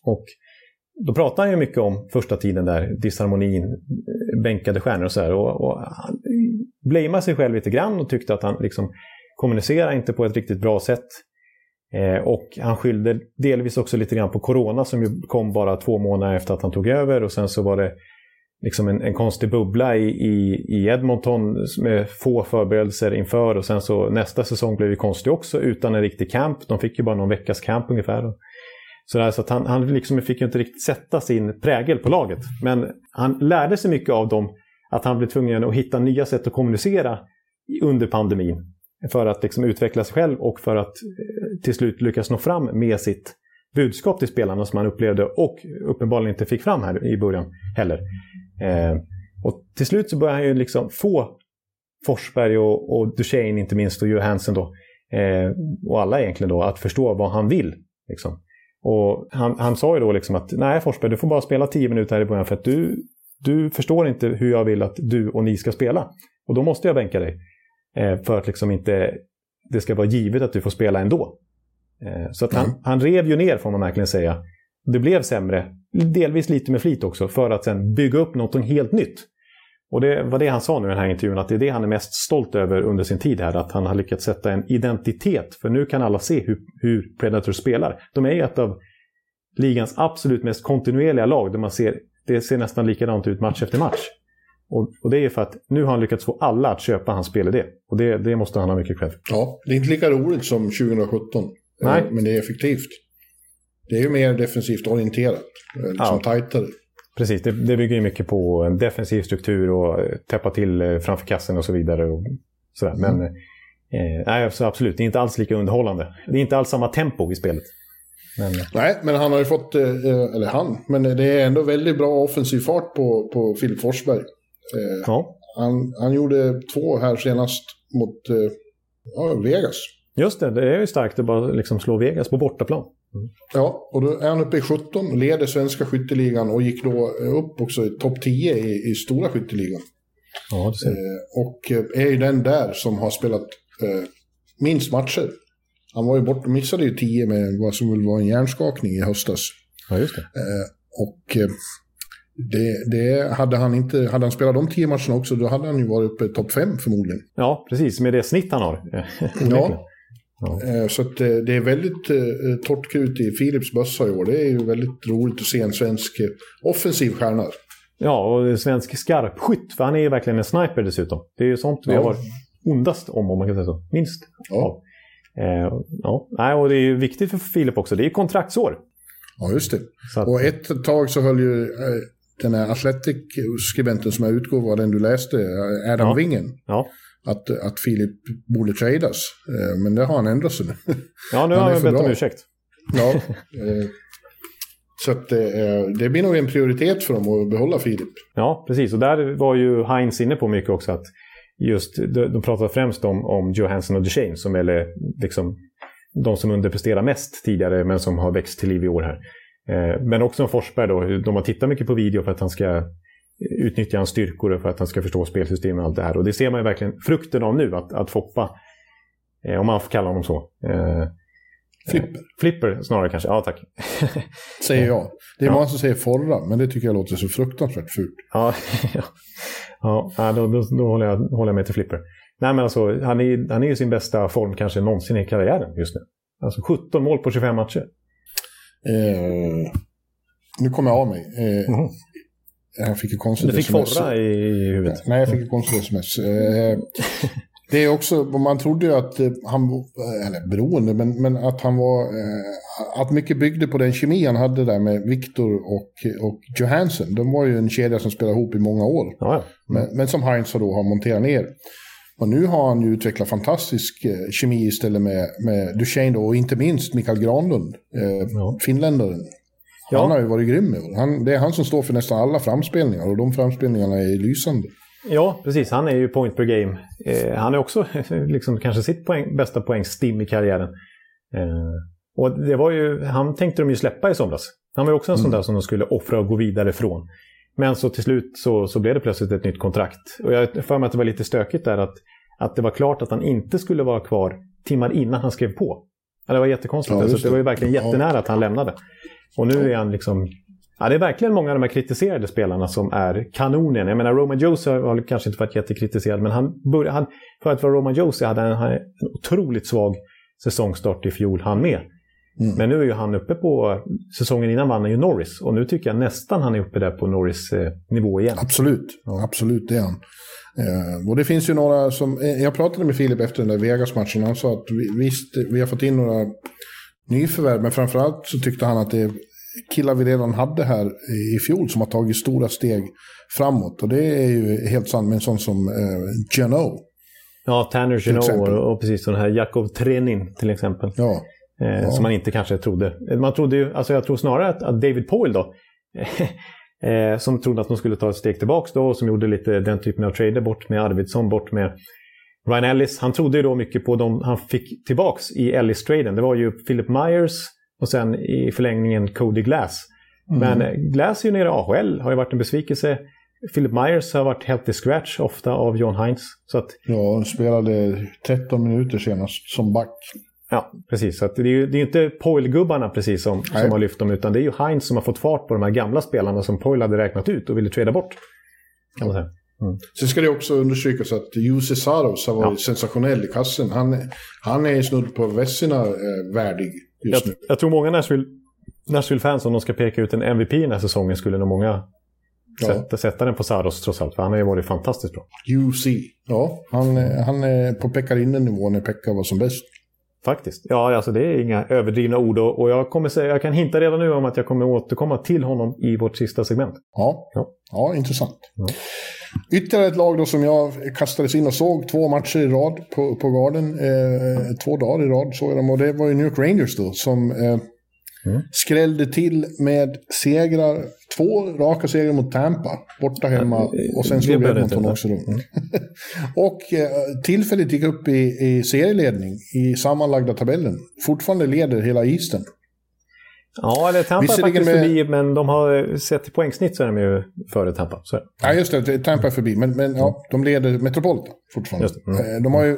Och då pratade han ju mycket om första tiden där, disharmonin, eh, bänkade stjärnor och så här. Och, och han blameade sig själv lite grann och tyckte att han liksom kommunicerar inte på ett riktigt bra sätt. Eh, och han skyllde delvis också lite grann på corona som ju kom bara två månader efter att han tog över och sen så var det liksom en, en konstig bubbla i, i, i, Edmonton med få förberedelser inför och sen så nästa säsong blev ju konstig också utan en riktig camp. De fick ju bara någon veckas camp ungefär. Så, där, så att han, han liksom fick ju inte riktigt sätta sin prägel på laget. Men han lärde sig mycket av dem att han blev tvungen att hitta nya sätt att kommunicera under pandemin för att liksom utveckla sig själv och för att eh, till slut lyckas nå fram med sitt budskap till spelarna som han upplevde och uppenbarligen inte fick fram här i början heller. Eh, och till slut så börjar han ju liksom få Forsberg och, och Duchene inte minst och Johansson då eh, och alla egentligen då att förstå vad han vill. Liksom. Och han, han sa ju då liksom att nej Forsberg, du får bara spela tio minuter här i början för att du, du förstår inte hur jag vill att du och ni ska spela. Och då måste jag bänka dig. Eh, för att liksom inte det ska vara givet att du får spela ändå. Eh, så att han, mm. han rev ju ner får man verkligen säga. Det blev sämre, delvis lite med flit också, för att sen bygga upp något helt nytt. Och det var det han sa nu i den här intervjun, att det är det han är mest stolt över under sin tid här. Att han har lyckats sätta en identitet. För nu kan alla se hur, hur Predator spelar. De är ett av ligans absolut mest kontinuerliga lag. Där man ser, det ser nästan likadant ut match efter match. Och, och, det är för att nu har han lyckats få alla att köpa hans spelidé. Och det, det måste han ha mycket cred Ja, det är inte lika roligt som 2017. Eh, Nej. Men det är effektivt. Det är ju mer defensivt orienterat. Eh, liksom ja. tajtare. Precis, det, det bygger ju mycket på en defensiv struktur och eh, täppa till framför kassen och så vidare. Och sådär. Mm. Men eh, nej, absolut, det är inte alls lika underhållande. Det är inte alls samma tempo i spelet. Men... Nej, men han har ju fått, eller han, men det är ändå väldigt bra offensiv fart på, på Filip Forsberg. Eh, ja. han, han gjorde två här senast mot eh, ja, Vegas. Just det, det är ju starkt att bara liksom slå Vegas på bortaplan. Mm. Ja, och då är han uppe i 17, leder svenska skytteligan och gick då upp också i topp 10 i, i stora skytteligan. Ja, det ser. Eh, och är ju den där som har spelat eh, minst matcher. Han var ju bort, missade ju 10 med vad som väl var en hjärnskakning i höstas. Ja, just det. Eh, och eh, det, det, hade, han inte, hade han spelat de tio matcherna också, då hade han ju varit uppe i topp fem förmodligen. Ja, precis. Med det snitt han har. [laughs] ja. ja. Eh, så eh, det är väldigt eh, torrt krut i Philips bössa i år. Det är ju väldigt roligt att se en svensk offensiv stjärna. Ja, och svensk skarpskytt. För han är ju verkligen en sniper dessutom. Det är ju sånt vi ja. har varit ondast om, om man kan säga så. Minst. Ja. Ja. ja. och det är ju viktigt för Filip också. Det är kontraktsår. Ja, just det. Att... Och ett tag så höll ju den här Athletic-skribenten som jag utgår var den du läste, Adam ja. Wingen. Ja. Att, att Filip borde tradas. Eh, men det har han ändrat sig [laughs] nu. Ja, nu har han bett om ursäkt. Ja. [laughs] Eh, så att det, eh, det blir nog en prioritet för dem att behålla Filip. Ja, precis. Och där var ju Heinz inne på mycket också. att just De pratar främst om, om Johansson och Duchene som är liksom de som underpresterar mest tidigare men som har växt till liv i år här. Eh, men också om Forsberg då, de har tittat mycket på video för att han ska utnyttja hans styrkor och för att han ska förstå spelsystemet och allt det här. Och det ser man ju verkligen frukten av nu, att, att Foppa, eh, om man får kalla honom så, eh, Flipper, Flipper snarare kanske. Ja, tack. [laughs] säger jag. Det är Ja. många som säger forra, men det tycker jag låter så fruktansvärt fult. Ja, [laughs] ja. ja då, då, då håller, jag, håller jag med till Flipper. Nej, men alltså, han är, han är i sin bästa form kanske någonsin i karriären just nu. Alltså 17 mål på 25 matcher. Eh, nu kommer jag av mig. Eh, Mhm. Jag fick ju konstigt Du fick sms. forra i, huvudet. Nej, jag fick ett konstigt sms. Eh, det är också, man trodde ju att eh, han, eh, eller beroende, men, men att han var, eh, att mycket byggde på den kemi han hade där med Victor och, och Johansson. De var ju en kedja som spelade ihop i många år. Ja. Men, men som Heinz då har monterat ner. Och nu har han ju utvecklat fantastisk eh, kemi istället med, med Duchene då, och inte minst Mikael Granlund, eh, Ja. finländaren. Ja. Han har ju varit grym i år. han, Det är han som står för nästan alla framspelningar och de framspelningarna är lysande. Ja, precis. Han är ju point per game. Eh, han är också [laughs] liksom, kanske sitt poäng, bästa poängstim i karriären. Eh, och det var ju, han tänkte de ju släppa i somras. Han var ju också en sån där som de skulle offra och gå vidare från. Men så till slut så, så blev det plötsligt ett nytt kontrakt. Och jag för mig att det var lite stökigt där att, att det var klart att han inte skulle vara kvar timmar innan han skrev på. Ja, det var jättekonstigt. Ja, alltså, just det det. var ju verkligen jättenära att han lämnade. Och nu är han liksom... Ja, det är verkligen många av de här kritiserade spelarna som är kanonen. Jag menar, Roman Josie har kanske inte varit jättekritiserad, men han började, han, för att vara Roman Josie hade han han en otroligt svag säsongstart i fjol, han med. Mm. Men nu är ju han uppe på... Säsongen innan vann han ju Norris. Och nu tycker jag nästan han är uppe där på Norris eh, nivå igen. Absolut, absolut det är han. Eh, och det finns ju några som, eh, jag pratade med Filip efter den där Vegas-matchen, han sa att vi, visst, vi har fått in några nyförvärv, men framförallt så tyckte han att det är killar vi redan hade här i fjol som har tagit stora steg framåt. Och det är ju helt sant med en sån som eh, Geno. Ja, Tanner exempel. och, och precis den här Jakov Trenin till exempel. Ja, Eh, Som man inte kanske trodde. Man trodde ju, alltså jag tror snarare att, att David Poyle då, [laughs] eh, som trodde att de skulle ta ett steg tillbaka då och som gjorde lite den typen av trader bort med Arvidsson, bort med Ryan Ellis. Han trodde ju då mycket på de han fick tillbaks i Ellis-traden. Det var ju Philip Myers och sen i förlängningen Cody Glass. Men eh, Glass är ju nere i AHL, har ju varit en besvikelse. Philip Myers har varit helt i scratch ofta av John Hines. Så att ja han spelade 13 minuter senast som back. Ja, precis. Så det är ju det är inte Poyle-gubbarna precis som, Nej. som har lyft dem, utan det är ju Heinz som har fått fart på de här gamla spelarna som Poyle hade räknat ut och ville trada bort. Kan man säga. Sen ska det också understrykas att Jussi Saros har varit sensationell i kassen. Han, han är snudd på Vessina eh, värdig Jag, just nu. jag tror många Nashville, Nashville-fans, om de ska peka ut en MVP den här säsongen, skulle nog många Ja. sätta, sätta den på Saros trots allt. För han har ju varit fantastiskt bra. UC. Ja, han, eh, han är på Pekka-nivå när Pekka var som bäst. Faktiskt. Ja, alltså det är inga överdrivna ord. Och, jag, kommer säga, jag kan hinta redan nu om att jag kommer återkomma till honom i vårt sista segment. Ja, Ja. ja. intressant. Ja. Ytterligare ett lag då som jag kastades in och såg två matcher i rad på, på Garden. Eh, två dagar i rad såg jag dem och det var ju New York Rangers då som eh, Mm. skrällde till med segrar. Två raka segrar mot Tampa, borta hemma. Och sen slog Edmonton också då. [laughs] och eh, tillfälligt gick upp i, i serieledning i sammanlagda tabellen. Fortfarande leder hela isen. Ja, eller Tampa är faktiskt förbi, men de har sett till poängsnitt så är de ju före Tampa. Så. Ja, just det. Tampa är förbi. Men, men ja, de leder Metropolitan fortfarande. Mm. Eh, De har ju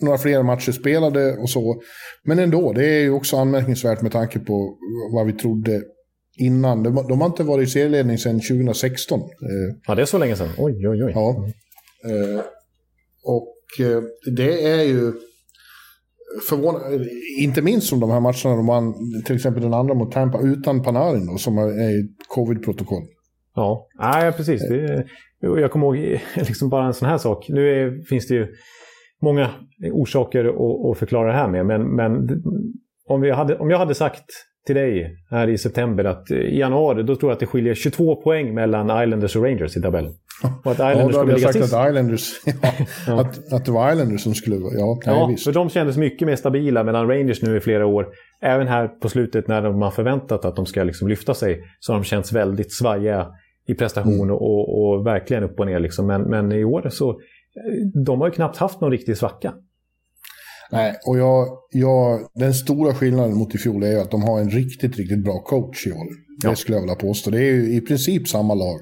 några fler matcher spelade och så. Men ändå, det är ju också anmärkningsvärt med tanke på vad vi trodde innan. De, de har inte varit i serieledning sedan 2016. Eh, Ja, det är så länge sedan. Oj, oj, oj. Ja. Eh, och eh, det är ju förvånande, inte minst som de här matcherna de vann, till exempel den andra mot Tampa utan Panarin då, som är i covid-protokoll. Ja, Nej, precis. Det, jag kommer ihåg [laughs] liksom bara en sån här sak. Nu är, finns det ju många orsaker att, att förklara det här med. Men, men om, vi hade, om jag hade sagt till dig här i september att i januari då tror jag att det skiljer 22 poäng mellan Islanders och Rangers i tabellen. Och att Ja, Islanders då hade jag sagt sist. att Islanders, [laughs] ja, Att, att det var Islanders som skulle ja, nej, Ja, visst. för de kändes mycket mer stabila medan Rangers nu i flera år, även här på slutet när har förväntat att de ska liksom lyfta sig, så har de känts väldigt svajiga i prestation och, och verkligen upp och ner. Liksom. Men, men i år så, eh, de har ju knappt haft någon riktig svacka. Nej, och jag, jag, den stora skillnaden mot i fjol är ju att de har en riktigt, riktigt bra coach i år. Det Ja. skulle jag vilja påstå. Det är ju i princip samma lag.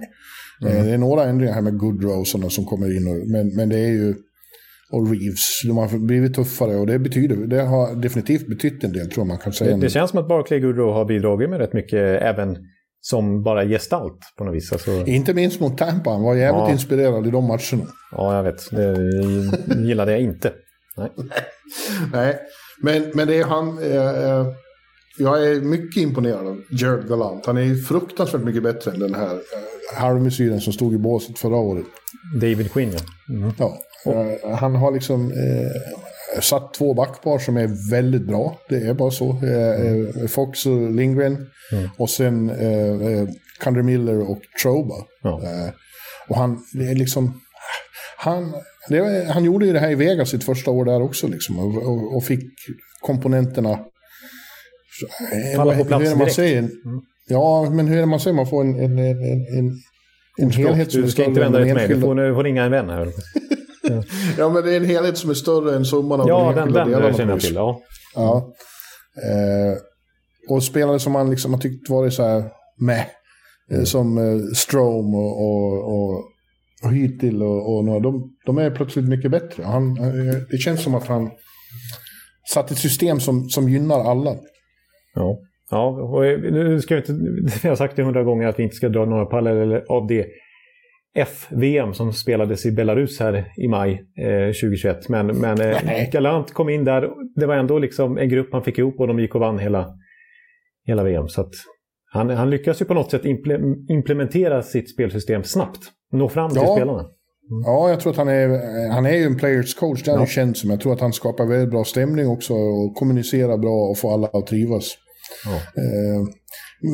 Mm. Eh, Det är några ändringar här med Goodrow och sådana som kommer in. Och, men, men det är ju... och Reeves. De har blivit tuffare och det, betyder, det har definitivt betytt en del tror jag man kan säga. Det, det känns som att Barclay Goodrow har bidragit med rätt mycket även som bara gestalt på något vis. Alltså... Inte minst mot Tampa, han var jävligt ja. inspirerad i de matcherna. Ja, jag vet. Det gillade jag inte. Nej. [laughs] Nej, men, men det är han... Eh, jag är mycket imponerad av Jared Gallant. Han är fruktansvärt mycket bättre än den här eh, halvmesyren som stod i båset förra året. David Quinn, ja. Mm. ja eh, han har liksom eh, satt två backpar som är väldigt bra. Det är bara så. Eh, mm. Fox och Lindgren. Mm. Och sen eh, Kander Miller och Troba. Ja. och han är liksom... Han, det, han gjorde ju det här i Vegas sitt första år där också liksom, och, och, fick komponenterna Falla på plats hur är det man säger? Mm. Ja, men hur är det man säger? Man får en, en, en, en, en helhet som Du ska inte vända dig till mig, du får, du får ringa en vän här. [laughs] ja, men det är en helhet som är större än summan av ja, de enskilda den, delarna. Ja, den känner jag till. Ja. ja. Eh, och spelare som man liksom har tyckt varit så här med. Eh, mm. Som eh, Strom och, och, och, och Hytil och, och några, de, de är plötsligt mycket bättre. Han, eh, det känns som att han satt ett system som, som gynnar alla. Ja, ja och nu ska vi inte... [laughs] Jag har sagt det hundra gånger att vi inte ska dra några paralleller av det F-VM som spelades i Belarus här i maj eh, 2021. Men, men eh, Galant kom in där. Det var ändå liksom en grupp han fick ihop och de gick och vann hela, hela VM. Så han, han lyckas ju på något sätt implementera sitt spelsystem snabbt. Nå fram till ja. spelarna. Mm. Ja, jag tror att han är, han är ju en players coach, det har ja. känt som. Jag tror att han skapar väldigt bra stämning också och kommunicerar bra och får alla att trivas. Ja. Eh,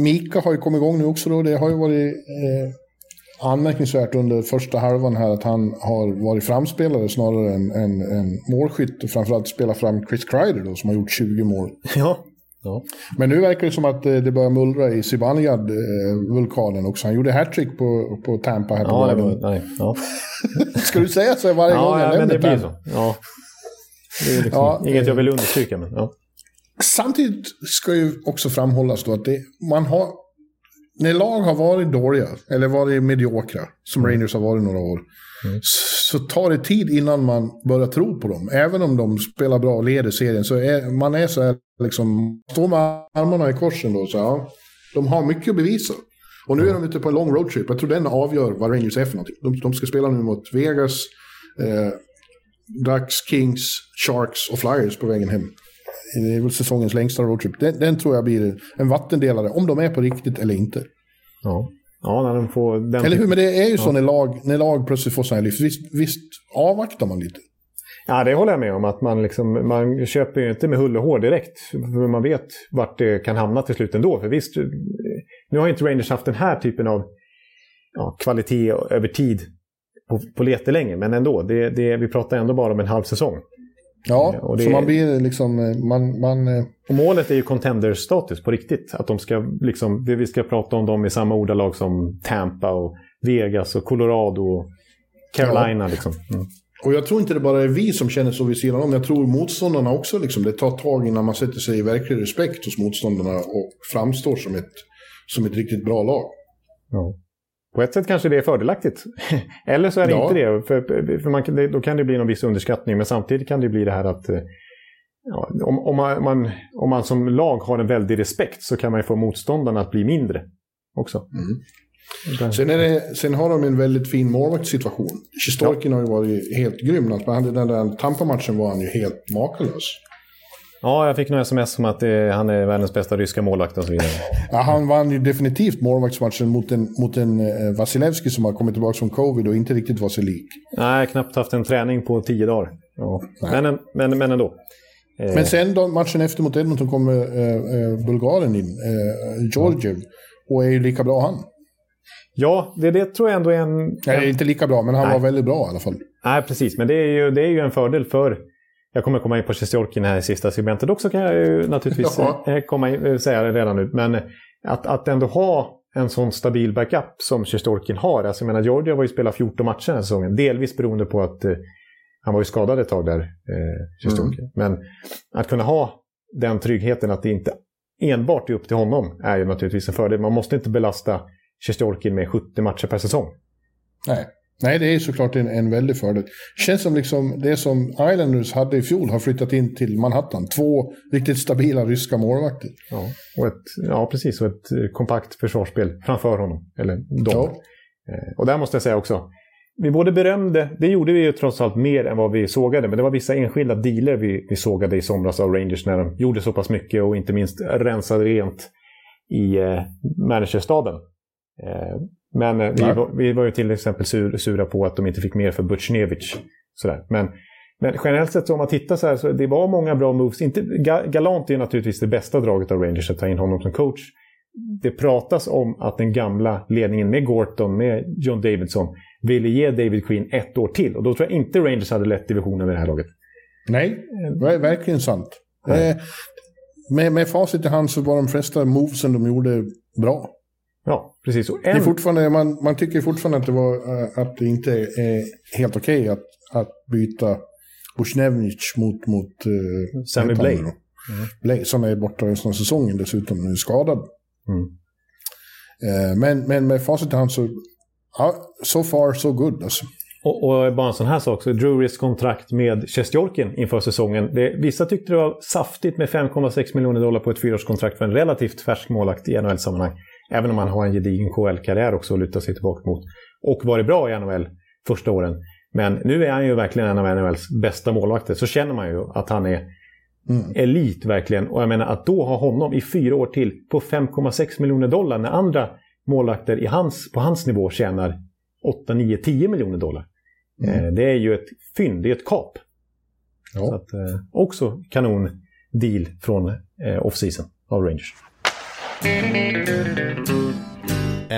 Mika har ju kommit igång nu också då. Det har ju varit eh, anmärkningsvärt under första halvan här att han har varit framspelare snarare än, än, än målskytt och framförallt spelat fram Chris Kreider då som har gjort 20 mål. Ja. Ja. Men nu verkar det som att eh, det börjar mullra i Zibanejad-vulkanen också. Han gjorde hattrick på, på Tampa här på ja, var, nej, ja. [laughs] Ska du säga så varje ja, gång jag ja, nämner det? blir så. Ja. Det är liksom ja, inget jag vill understryka. Men, ja. Samtidigt ska ju också framhållas då att det, man har, när lag har varit dåliga, eller varit mediokra, som mm. Rangers har varit några år, mm. så tar det tid innan man börjar tro på dem. Även om de spelar bra och leder serien, så är man är så här, liksom, står med armarna i korsen då, så ja, de har mycket att bevisa. Och nu är de ute på en lång roadtrip. Jag tror den avgör vad Rangers är för någonting. De, de ska spela nu mot Vegas, eh, Ducks, Kings, Sharks och Flyers på vägen hem. Det är väl säsongens längsta roadtrip. Den, den tror jag blir en vattendelare, om de är på riktigt eller inte. Ja. Ja, när de får den Eller hur, men det är ju så ja. när, lag, när lag plötsligt får sådana här lyft. Visst, visst avvaktar man lite. Ja, det håller jag med om. Att man, liksom, man köper ju inte med hull och hår direkt. För man vet vart det kan hamna till slut ändå. För visst, nu har inte Rangers haft den här typen av ja, kvalitet över tid på, på länge. Men ändå, det, det, vi pratar ändå bara om en halv säsong. Ja, och det, så man blir liksom... Man, man, eh, och målet är ju contender-status på riktigt. Att de ska liksom, vi ska prata om dem i samma ordalag som Tampa och Vegas och Colorado och Carolina. Ja. Liksom. Mm. Och jag tror inte det bara är vi som känner så vid sidan om. Jag tror motståndarna också. Liksom, det tar tag innan man sätter sig i verklig respekt hos motståndarna och framstår som ett, som ett riktigt bra lag. Ja. På ett sätt kanske det är fördelaktigt. [laughs] Eller så är det ja. inte det. För, för man, då kan det bli någon viss underskattning. Men samtidigt kan det bli det här att eh, ja, om, om, man, om man som lag har en väldig respekt så kan man få motståndarna att bli mindre också. Mm. Sen, det, sen har de en väldigt fin målvaktssituation. Sjistorkin ja. har ju varit helt grym. Den där Tampa-matchen var han ju helt makalös. Ja, jag fick några sms om att det, han är världens bästa ryska målvakt och så vidare. Ja, han vann ju definitivt målvaktsmatchen mot en, mot en eh, Vasilevski som har kommit tillbaka från covid och inte riktigt var sig lik. Nej, knappt haft en träning på tio dagar. Ja. Men, men, men ändå. Eh. Men sen då, matchen efter mot Edmonton kommer eh, eh, Bulgaren in, eh, Georgiev, och är ju lika bra han. Ja, det, det tror jag ändå är en... Nej, inte lika bra, men han Nej. var väldigt bra i alla fall. Nej, precis. Men det är ju, det är ju en fördel för jag kommer komma in på Sjestjorkin här i sista segmentet också kan jag ju naturligtvis ja. Eh, komma in, eh, säga det redan nu. Men att, att ändå ha en sån stabil backup som Sjestjorkin har. Alltså jag menar, Georgia var ju spelat 14 matcher den här säsongen. Delvis beroende på att eh, han var ju skadad ett tag där, eh, Mm. Men att kunna ha den tryggheten att det inte enbart är upp till honom är ju naturligtvis en fördel. Man måste inte belasta Sjestjorkin med 70 matcher per säsong. Nej. Nej, det är såklart en, en väldig fördel. Känns som liksom det som Islanders hade i fjol har flyttat in till Manhattan. Två riktigt stabila ryska målvakter. Ja, och ett, ja precis. Och ett eh, kompakt försvarsspel framför honom. Eller dem. Ja. Eh, Och där måste jag säga också. Vi både berömde, det gjorde vi ju trots allt mer än vad vi sågade, men det var vissa enskilda dealer vi, vi sågade i somras av Rangers när de gjorde så pass mycket och inte minst rensade rent i eh, managerstaden. Eh, men eh, vi, var, vi var ju till exempel sur, sura på att de inte fick mer för Butchnevich. Sådär. Men, men generellt sett om man tittar så här så det var många bra moves. Inte, Ga- Galant är naturligtvis det bästa draget av Rangers att ta in honom som coach. Det pratas om att den gamla ledningen med Gorton, med John Davidson, ville ge David Queen ett år till. Och då tror jag inte Rangers hade lett divisionen vid det här laget. Nej, ver- verkligen sant. Eh, med, med facit i hand så var de flesta movesen de gjorde bra. Ja, precis. Och Det är en, fortfarande, man, man tycker fortfarande att det, var, eh, att det inte är helt okej att, att byta Bushnevich mot, mot eh, Sammy Blay. då? Blay, som är borta resten av säsongen dessutom, nu skadad. Mm. Eh, men, men med facit i hand så, ja, so far so good alltså. Och, och bara en sån här sak, så Drurys kontrakt med Sjestjorkin inför säsongen. Det, vissa tyckte det var saftigt med 5,6 miljoner dollar på ett fyraårskontrakt för en relativt färsk målakt i NHL-sammanhang. Även om han har en gedigen KL-karriär också att luta sig tillbaka mot. Och varit bra i NHL första åren. Men nu är han ju verkligen en av NHLs bästa målvakter. Så känner man ju att han är Mm. elit verkligen. Och jag menar att då ha honom i fyra år till på 5,6 miljoner dollar när andra målvakter i hans, på hans nivå tjänar 8, 9, 10 miljoner dollar. Mm. Eh, det är ju ett fynd, det är ett kap. Så Ja. att, eh, också kanon deal från eh, off-season av Rangers.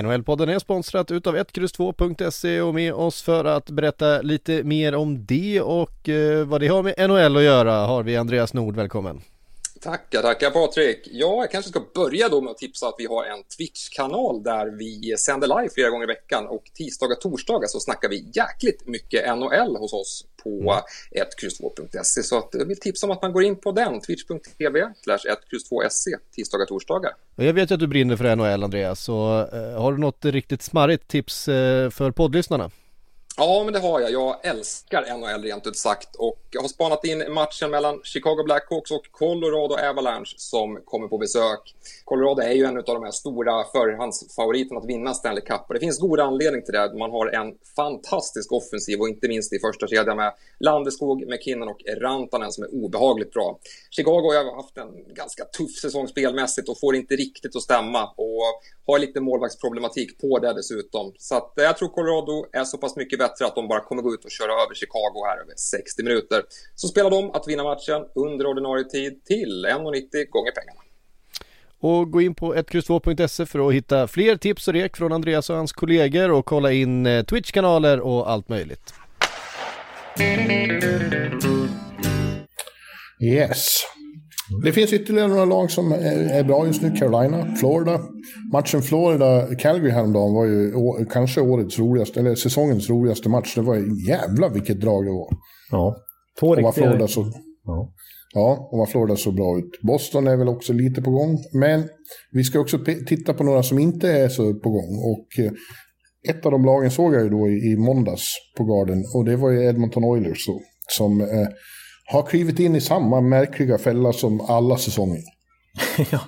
NHL-podden är sponsrat utav 1X2.se och med oss för att berätta lite mer om det och eh, vad det har med NHL att göra har vi Andreas Nord, välkommen. Tackar, tackar Patrik. Ja, jag kanske ska börja då med att tipsa att vi har en Twitch-kanal där vi sänder live flera gånger i veckan och tisdagar och torsdagar så snackar vi jäkligt mycket NHL hos oss på 1X2.se. Så att jag vill tipsa om att man går in på den, twitch.tv slash 1X2SE, tisdagar och torsdagar. Jag vet ju att du brinner för NHL Andreas, så eh, har du något riktigt smarrigt tips eh, för poddlyssnarna? Ja, men det har jag. Jag älskar NHL rent ut sagt och jag har spanat in matchen mellan Chicago Blackhawks och Colorado Avalanche som kommer på besök. Colorado är ju en av de här stora förhandsfavoriterna att vinna Stanley Cup och det finns god anledning till det. Man har en fantastisk offensiv och inte minst i första kedjan med Landeskog, McKinnon och Rantanen som är obehagligt bra. Chicago har haft en ganska tuff säsong spelmässigt och får inte riktigt att stämma och har lite målvaktsproblematik på det dessutom. Så att eh, jag tror Colorado är så pass mycket bättre att de bara kommer gå ut och köra över Chicago här över 60 minuter. Så spelar de att vinna matchen under ordinarie tid till 1,90 gånger pengarna. Och gå in på 1X2.se för att hitta fler tips och rek från Andreas och hans kollegor och kolla in eh, Twitch-kanaler och allt möjligt. Yes. Det finns ytterligare några lag som är, bra just nu. Carolina, Florida. Matchen Florida-Calgary häromdagen var ju kanske årets roligaste, eller säsongens roligaste match. Det var jävla vilket drag det var. Ja, två riktiga... Florida så, Ja. ja, och vad Florida så bra ut. Boston är väl också lite på gång. Men vi ska också titta på några som inte är så på gång. Och eh, ett av de lagen såg jag ju då i, i måndags på Garden. Och det var ju Edmonton Oilers så, som eh, har klivit in i samma märkliga fälla som alla säsonger. [laughs] ja.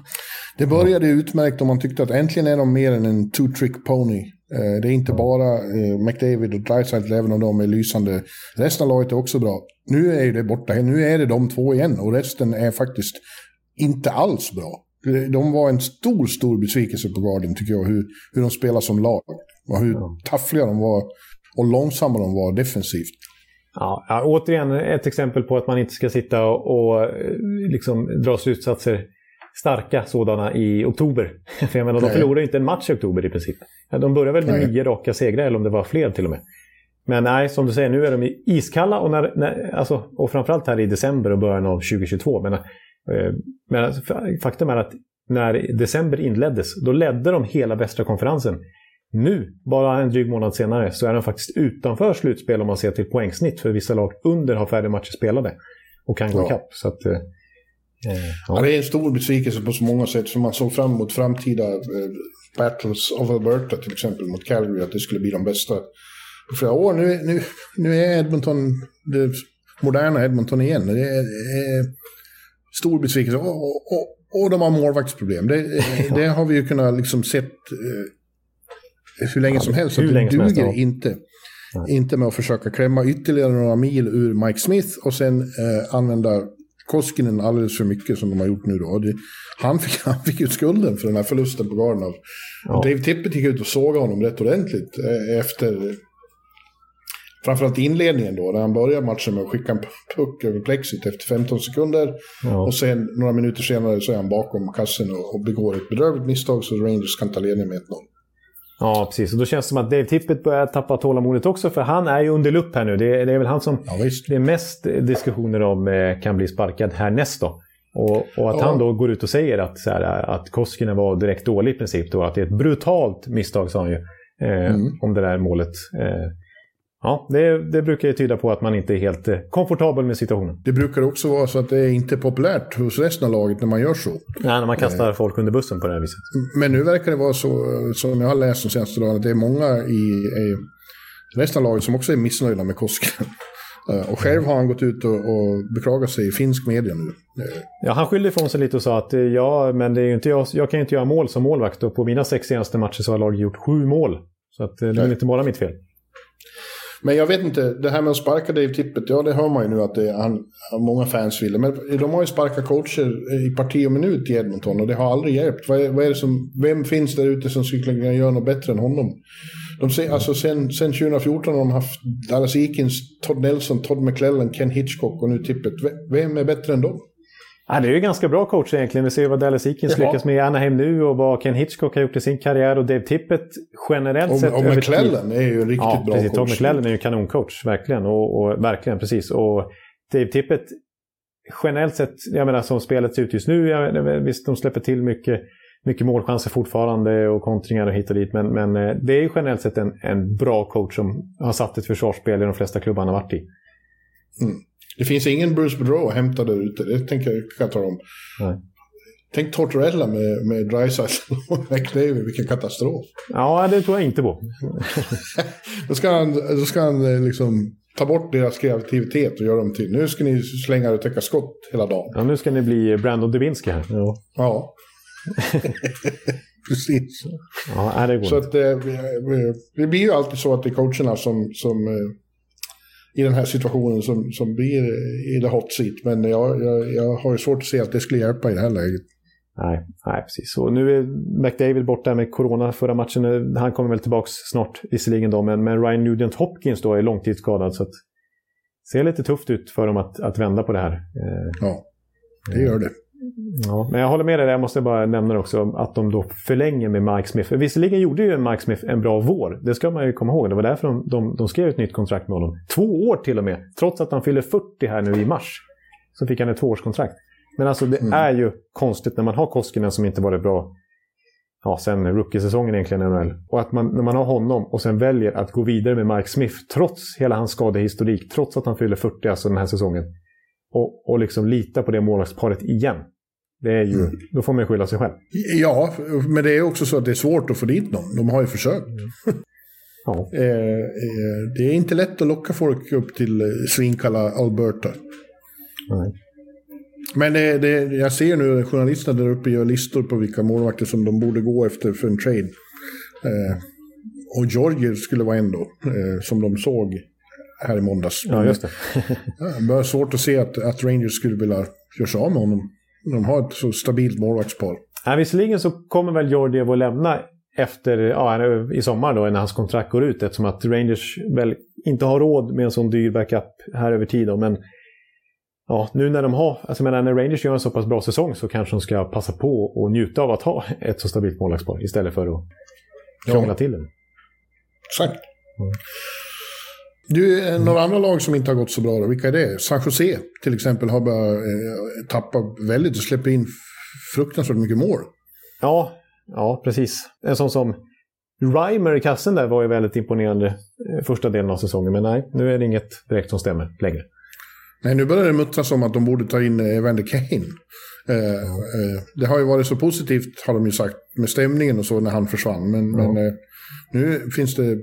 Det började utmärkt och man tyckte att äntligen är de mer än en two-trick pony. Eh, Det är inte bara eh, McDavid och Draisaitl, även om de är lysande. Resten av laget är också bra. Nu är det borta. Nu är det de två igen och resten är faktiskt inte alls bra. De var en stor, stor besvikelse på Garden tycker jag, hur, hur de spelar som lag. Och hur taffliga de var och långsamma de var defensivt. Ja, återigen ett exempel på att man inte ska sitta och, och eh, liksom dra slutsatser, starka sådana, i oktober. [laughs] För jag menar, de Nej. förlorade inte en match i oktober i princip. De började väl med Nej. nio raka segrar, eller om det var fler till och med. Men nej, som du säger, nu är de iskalla och, när, när, alltså, och framförallt här i december och början av 2022. Men, eh, men alltså, fa- faktum är att när december inleddes, då ledde de hela västra konferensen. Nu, bara en dryg månad senare, så är de faktiskt utanför slutspel om man ser till poängsnitt. För vissa lag under har färre matcher spelade och kan gå Ja. ikapp. Så att, eh, eh, Ja. ja. det är en stor besvikelse på så många sätt. För man såg fram emot framtida eh, Battles of Alberta till exempel mot Calgary. Att det skulle bli de bästa flera år. Nu, nu, nu är Edmonton det moderna Edmonton igen. Det är, är stor besvikelse. Och, och, och, och de har målvaktsproblem. Det, [laughs] det har vi ju kunnat liksom sett eh, hur länge som helst. hur länge det helst, duger ja. inte. Inte med att försöka klämma ytterligare några mil ur Mike Smith och sen eh, använda Koskinen alldeles för mycket som de har gjort nu. Då. Det, han, fick, [laughs] han fick ut skulden för den här förlusten på Garden. Ja. Dave Tippett gick ut och sågade honom rätt ordentligt eh, efter framförallt inledningen då, när han börjar matchen med att skicka en puck över plexit efter 15 sekunder. Ja. Och sen några minuter senare så är han bakom kassen och, och begår ett bedrövligt misstag så Rangers kan ta ledningen med 1-0. Ja, precis. Och då känns det som att Dave Tippett börjar tappa tålamodet också, för han är ju under lupp här nu. Det, det är väl han som Ja, det är mest diskussioner om eh, kan bli sparkad härnäst då. Och, och att Ja. han då går ut och säger att, så här, att Koskinen var direkt dålig i princip. Då, att det är ett brutalt misstag, sa han ju, eh, Mm. om det där målet. Eh, ja, det, det brukar ju tyda på att man inte är helt eh, komfortabel med situationen. Det brukar också vara så att det är inte populärt hos resten av laget när man gör så. Nej, när man kastar folk under bussen på det här viset. Men nu verkar det vara så, som jag har läst de senaste dagarna, att det är många i, i resten av laget som också är missnöjda med Koskinen. [laughs] Eh, Och själv har han gått ut och, och beklagat sig i finsk media nu. Eh, Ja, han skyllde ifrån sig lite och sa att eh, ja, men det är inte jag, jag kan ju inte göra mål som målvakt och på mina sex senaste matcher så har laget gjort sju mål. Så att, eh, det är väl inte bara mitt fel. Men jag vet inte, det här med att sparka Dave Tippett, ja det hör man ju nu att det är, han, många fans vill. Men de har ju sparkat coacher i parti och minut i Edmonton och det har aldrig hjälpt. Vad är, vad är det som, vem finns där ute som skulle kunna göra något bättre än honom? De ser, alltså sen, sen 2014 har de haft Dallas Eakins, Todd Nelson, Todd McClellan, Ken Hitchcock och nu Tippett. Vem är bättre än dem? Ja, det är ju ganska bra coach egentligen. Vi ser vad Dallas Eakins lyckas med i Anaheim nu och vad Ken Hitchcock har gjort i sin karriär och Dave Tippett generellt sett Och, och över McClellan är ju en riktigt Ja, bra precis. Tom coach. McClellan är ju kanoncoach, verkligen. Och, och, verkligen, precis. Och Dave Tippett, generellt sett, jag menar som spelet ser ut just nu, jag, visst de släpper till mycket, mycket målchanser fortfarande och kontringar och hit och dit. Men, men eh, det är ju generellt sett en, en bra coach som har satt ett försvarsspel i de flesta klubbar han har varit i. Det finns ingen Bruce Boudreau att hämta där ute, det tänker jag, kan jag tala om. Nej. Tänk Tortorella med, med Dreisaitl och [laughs] McDavid, vilken katastrof. Ja, det tror jag inte på. [laughs] Då ska han, då ska han eh, liksom ta bort deras kreativitet och göra dem till, nu ska ni slänga och täcka skott hela dagen. Ja, nu ska ni bli Brandon Dubinsky här. Ja, Ja. [laughs] Precis. ja det går Så att eh, vi, vi, det blir ju alltid så att det är coacherna som, som eh, i den här situationen som, som blir i the hot seat. Men jag, jag, jag har ju svårt att se att det skulle hjälpa i det här läget. Nej, nej, precis. Och nu är McDavid borta med corona förra matchen. Han kommer väl tillbaka snart visserligen då. Men, men Ryan Nugent Hopkins då är långtidsskadad. Så att ser lite tufft ut för dem att, att vända på det här. Eh, Ja, det gör det. Ja. Men jag håller med dig där. Jag måste bara nämna det också att de då förlänger med Mike Smith. Visserligen gjorde ju Mike Smith en bra vår. Det ska man ju komma ihåg. Det var därför de, de, de skrev ett nytt kontrakt med honom. Två år till och med. Trots att han fyller 40 här nu i mars. Så fick han ett tvåårskontrakt. Men alltså det Mm. är ju konstigt när man har Koskinen som inte varit bra ja, sen rookie-säsongen egentligen i NHL. Och att man, när man har honom och sen väljer att gå vidare med Mike Smith trots hela hans skadehistorik, trots att han fyller 40 alltså den här säsongen. Och, och liksom lita på det målvaktsparet igen. Det är ju, Mm. Då får man ju skylla sig själv. Ja, men det är också så att det är svårt att få dit någon. De har ju försökt. [laughs] Ja. Eh, eh, det är inte lätt att locka folk upp till eh, svinkalla Alberta. Nej. Men det, det, jag ser nu journalisterna där uppe gör listor på vilka målvakter som de borde gå efter för en trade. Eh, och Georgier skulle vara en då, som de såg här i måndags. Ja, just det. [laughs] Det är svårt att se att, att Rangers skulle vilja göra sig av med honom. De har ett så stabilt målvaktspar. Ja, visserligen så kommer väl Georgiev att lämna efter, ja, i sommar då när hans kontrakt går ut eftersom att Rangers väl inte har råd med en sån dyr backup här över tid. Då, men ja, nu när de har, alltså menar, när Rangers gör en så pass bra säsong så kanske de ska passa på och njuta av att ha ett så stabilt målvaktspar istället för att krångla Ja. till det. Exakt. Du, eh, några andra lag som inte har gått så bra då, vilka är det? San Jose till exempel har bara eh, tappat väldigt och släpper in fruktansvärt mycket mål. Ja, ja, precis. En sån som Reimer i kassen där var ju väldigt imponerande eh, första delen av säsongen. Men nej, nu är det inget direkt som stämmer längre. Nej, nu börjar det muttras om att de borde ta in Evander Kane. Eh, eh, det har ju varit så positivt, har de ju sagt, med stämningen och så när han försvann. Men, Ja. men eh, nu finns det